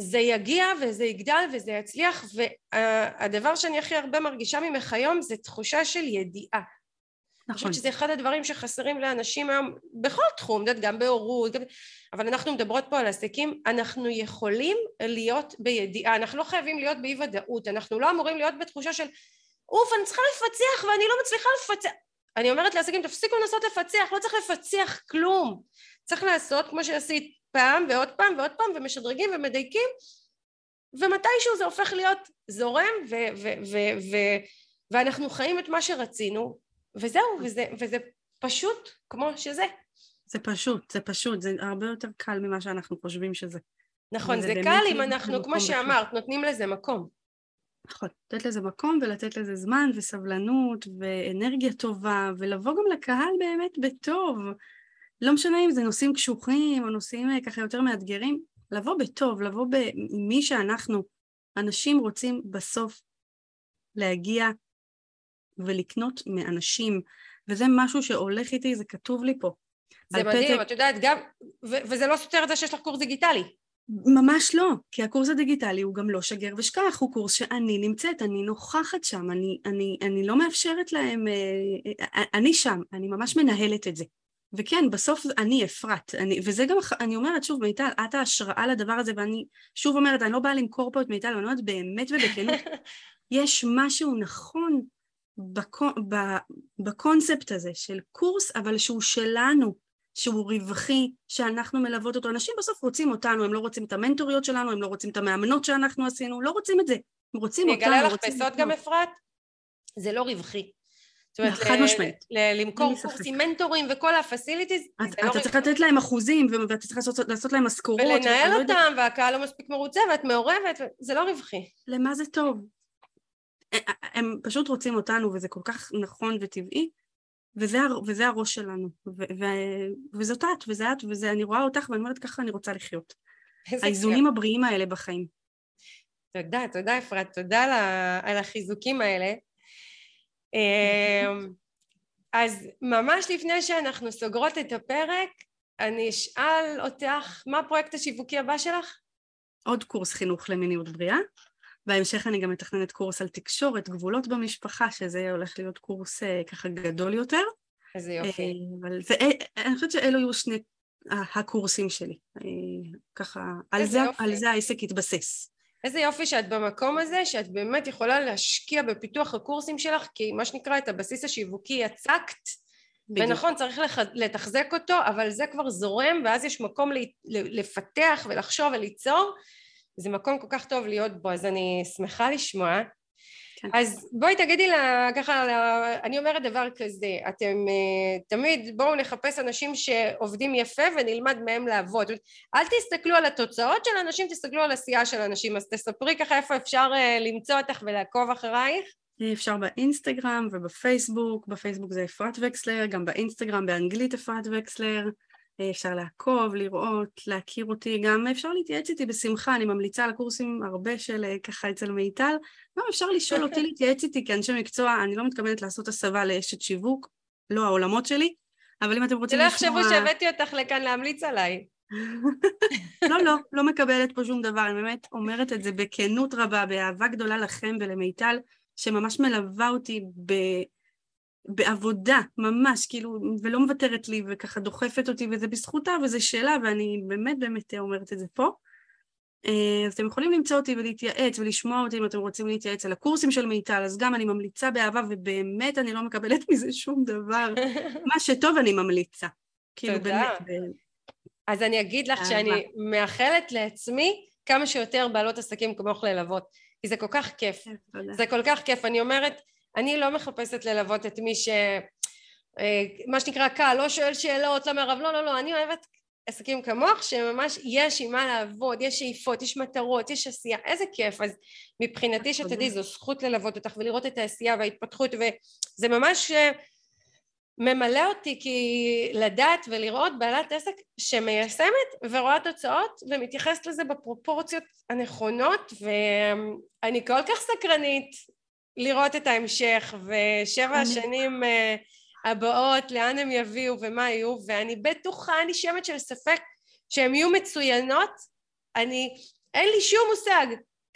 זה יגיע וזה יגדל וזה יצליח והדבר שאני הכי הרבה מרגישה ממך היום זה תחושה של ידיעה אני חושבת נכון. שזה אחד הדברים שחסרים לאנשים היום בכל תחום, יודעת, גם בהורות, גם... אבל אנחנו מדברות פה על עסקים, אנחנו יכולים להיות בידיעה, אנחנו לא חייבים להיות באי ודאות, אנחנו לא אמורים להיות בתחושה של אוף, אני צריכה לפצח ואני לא מצליחה לפצח. אני אומרת לעסקים, תפסיקו לנסות לפצח, לא צריך לפצח כלום. צריך לעשות כמו שעשית פעם ועוד פעם ועוד פעם ומשדרגים ומדייקים ומתישהו זה הופך להיות זורם ו- ו- ו- ו- ואנחנו חיים את מה שרצינו וזהו, וזה, וזה פשוט כמו שזה. זה פשוט, זה פשוט, זה הרבה יותר קל ממה שאנחנו חושבים שזה. נכון, זה קל אם אנחנו, כמו שאמרת, בכלל. נותנים לזה מקום. נכון, לתת לזה מקום ולתת לזה זמן וסבלנות ואנרגיה טובה ולבוא גם לקהל באמת בטוב. לא משנה אם זה נושאים קשוחים או נושאים אה, ככה יותר מאתגרים, לבוא בטוב, לבוא עם מי שאנחנו. אנשים רוצים בסוף להגיע ולקנות מאנשים, וזה משהו שהולך איתי, זה כתוב לי פה. זה מדהים, פתק... את יודעת, גם, ו- וזה לא סותר את זה שיש לך קורס דיגיטלי. ממש לא, כי הקורס הדיגיטלי הוא גם לא שגר ושכח, הוא קורס שאני נמצאת, אני נוכחת שם, אני, אני, אני לא מאפשרת להם, אה, אה, אני שם, אני ממש מנהלת את זה. וכן, בסוף אני אפרת, אני, וזה גם, אני אומרת שוב, מיטל, את ההשראה לדבר הזה, ואני שוב אומרת, אני לא באה למכור פה את מיטל, אני אומרת באמת ובכנות, *laughs* יש משהו נכון בקונספט הזה של קורס, אבל שהוא שלנו, שהוא רווחי, שאנחנו מלוות אותו. אנשים בסוף רוצים אותנו, הם לא רוצים את המנטוריות שלנו, הם לא רוצים את המאמנות שאנחנו עשינו, לא רוצים את זה. הם רוצים אותנו, אני אגלה לך בסוד גם אפרת, זה לא רווחי. זאת אומרת, חד משמעית. למכור קורסים מנטורים וכל הפסיליטיז, אתה לא צריך לתת להם אחוזים, ואתה צריך לעשות להם משכורות. ולנהל לא אותם, והקהל לא מספיק מרוצה, ואת מעורבת, זה לא רווחי. למה זה טוב? הם פשוט רוצים אותנו, וזה כל כך נכון וטבעי, וזה, וזה הראש שלנו, ו, ו, וזאת את, וזה את, וזה, אני רואה אותך ואני אומרת ככה אני רוצה לחיות. האיזונים הבריאים האלה בחיים. תודה, תודה אפרת, תודה על החיזוקים האלה. אמ, אז ממש לפני שאנחנו סוגרות את הפרק, אני אשאל אותך, מה הפרויקט השיווקי הבא שלך? עוד קורס חינוך למיניות בריאה. בהמשך אני גם מתכננת קורס על תקשורת, גבולות במשפחה, שזה הולך להיות קורס אה, ככה גדול יותר. איזה יופי. אה, אבל זה, אה, אני חושבת שאלו יהיו שני הקורסים שלי. ככה, על זה, על זה העסק יתבסס. איזה יופי שאת במקום הזה, שאת באמת יכולה להשקיע בפיתוח הקורסים שלך, כי מה שנקרא את הבסיס השיווקי יצקת, בדיוק. ונכון צריך לח... לתחזק אותו, אבל זה כבר זורם, ואז יש מקום לפתח ולחשוב וליצור, זה מקום כל כך טוב להיות בו, אז אני שמחה לשמוע. כן. אז בואי תגידי לה, ככה, לה, אני אומרת דבר כזה, אתם uh, תמיד בואו נחפש אנשים שעובדים יפה ונלמד מהם לעבוד. אל תסתכלו על התוצאות של אנשים, תסתכלו על עשייה של אנשים. אז תספרי ככה איפה אפשר uh, למצוא אותך ולעקוב אחרייך. אפשר באינסטגרם ובפייסבוק, בפייסבוק זה אפרת וקסלר, גם באינסטגרם באנגלית אפרת וקסלר. אפשר לעקוב, לראות, להכיר אותי, גם אפשר להתייעץ איתי בשמחה, אני ממליצה על הקורסים הרבה של אה, ככה אצל מיטל, גם אפשר לשאול אותי *laughs* להתייעץ איתי כאנשי מקצוע, אני לא מתכוונת לעשות הסבה לאשת שיווק, לא העולמות שלי, אבל אם אתם רוצים לשמוע... שלא יחשבו שהבאתי אותך לכאן להמליץ עליי. *laughs* לא, לא, לא מקבלת פה שום דבר, אני באמת אומרת את זה בכנות רבה, באהבה גדולה לכם ולמיטל, שממש מלווה אותי ב... בעבודה, ממש, כאילו, ולא מוותרת לי וככה דוחפת אותי, וזה בזכותה וזה שאלה, ואני באמת באמת אומרת את זה פה. אה, אז אתם יכולים למצוא אותי ולהתייעץ ולשמוע אותי אם אתם רוצים להתייעץ על הקורסים של מיטל, אז גם אני ממליצה באהבה, ובאמת אני לא מקבלת מזה שום דבר. *laughs* מה שטוב אני ממליצה. כאילו. באמת. אז אני אגיד לך שאני מאחלת לעצמי כמה שיותר בעלות עסקים כמוך ללוות, כי זה כל כך כיף. כן, זה כל כך כיף. אני אומרת, אני לא מחפשת ללוות את מי ש... אה, מה שנקרא קל, לא שואל שאלות, לא מערב, לא, לא, לא, אני אוהבת עסקים כמוך שממש יש עם מה לעבוד, יש שאיפות, יש מטרות, יש עשייה, איזה כיף. אז מבחינתי שתדעי, זו זכות ללוות אותך ולראות את העשייה וההתפתחות, וזה ממש אה, ממלא אותי כי לדעת ולראות בעלת עסק שמיישמת ורואה תוצאות ומתייחסת לזה בפרופורציות הנכונות, ואני כל כך סקרנית לראות את ההמשך ושבע השנים uh, הבאות לאן הם יביאו ומה יהיו ואני בטוחה, אני שמץ של ספק שהן יהיו מצוינות אני, אין לי שום מושג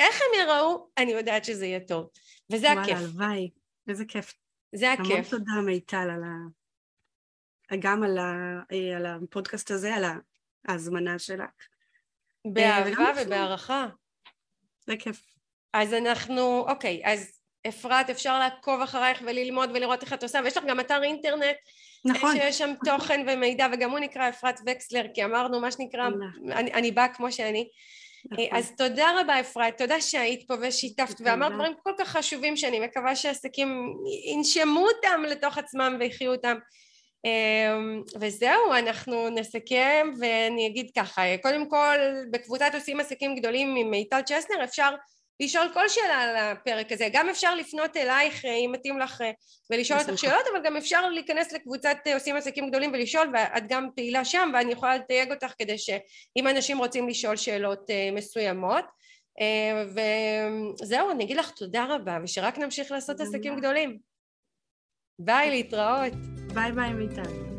איך הם יראו, אני יודעת שזה יהיה טוב וזה וואלה, הכיף. וואלה, הלוואי, איזה כיף. זה הכיף. המון תודה מיטל על ה... גם על, ה... אה, על הפודקאסט הזה, על ההזמנה שלך. באהבה ובהערכה. זה כיף. אז אנחנו, אוקיי, אז אפרת אפשר לעקוב אחרייך וללמוד ולראות איך את עושה ויש לך גם אתר אינטרנט נכון שיש שם תוכן ומידע וגם הוא נקרא אפרת וקסלר כי אמרנו מה שנקרא נכון. אני, אני באה כמו שאני נכון. אז תודה רבה אפרת, תודה שהיית פה ושיתפת ואמרת דברים כל כך חשובים שאני מקווה שעסקים ינשמו אותם לתוך עצמם ויחיו אותם אמ, וזהו, אנחנו נסכם ואני אגיד ככה, קודם כל בקבוצת עושים עסקים גדולים עם מיטל צ'סנר אפשר לשאול כל שאלה על הפרק הזה, גם אפשר לפנות אלייך אה, אם מתאים לך אה, ולשאול אותך שאלות, אבל גם אפשר להיכנס לקבוצת אה, עושים עסקים גדולים ולשאול, ואת גם פעילה שם, ואני יכולה לתייג אותך כדי שאם אנשים רוצים לשאול שאלות מסוימות. וזהו, אני אגיד לך תודה רבה, ושרק נמשיך לעשות עסקים גדולים. ביי, להתראות. ביי ביי מיטל.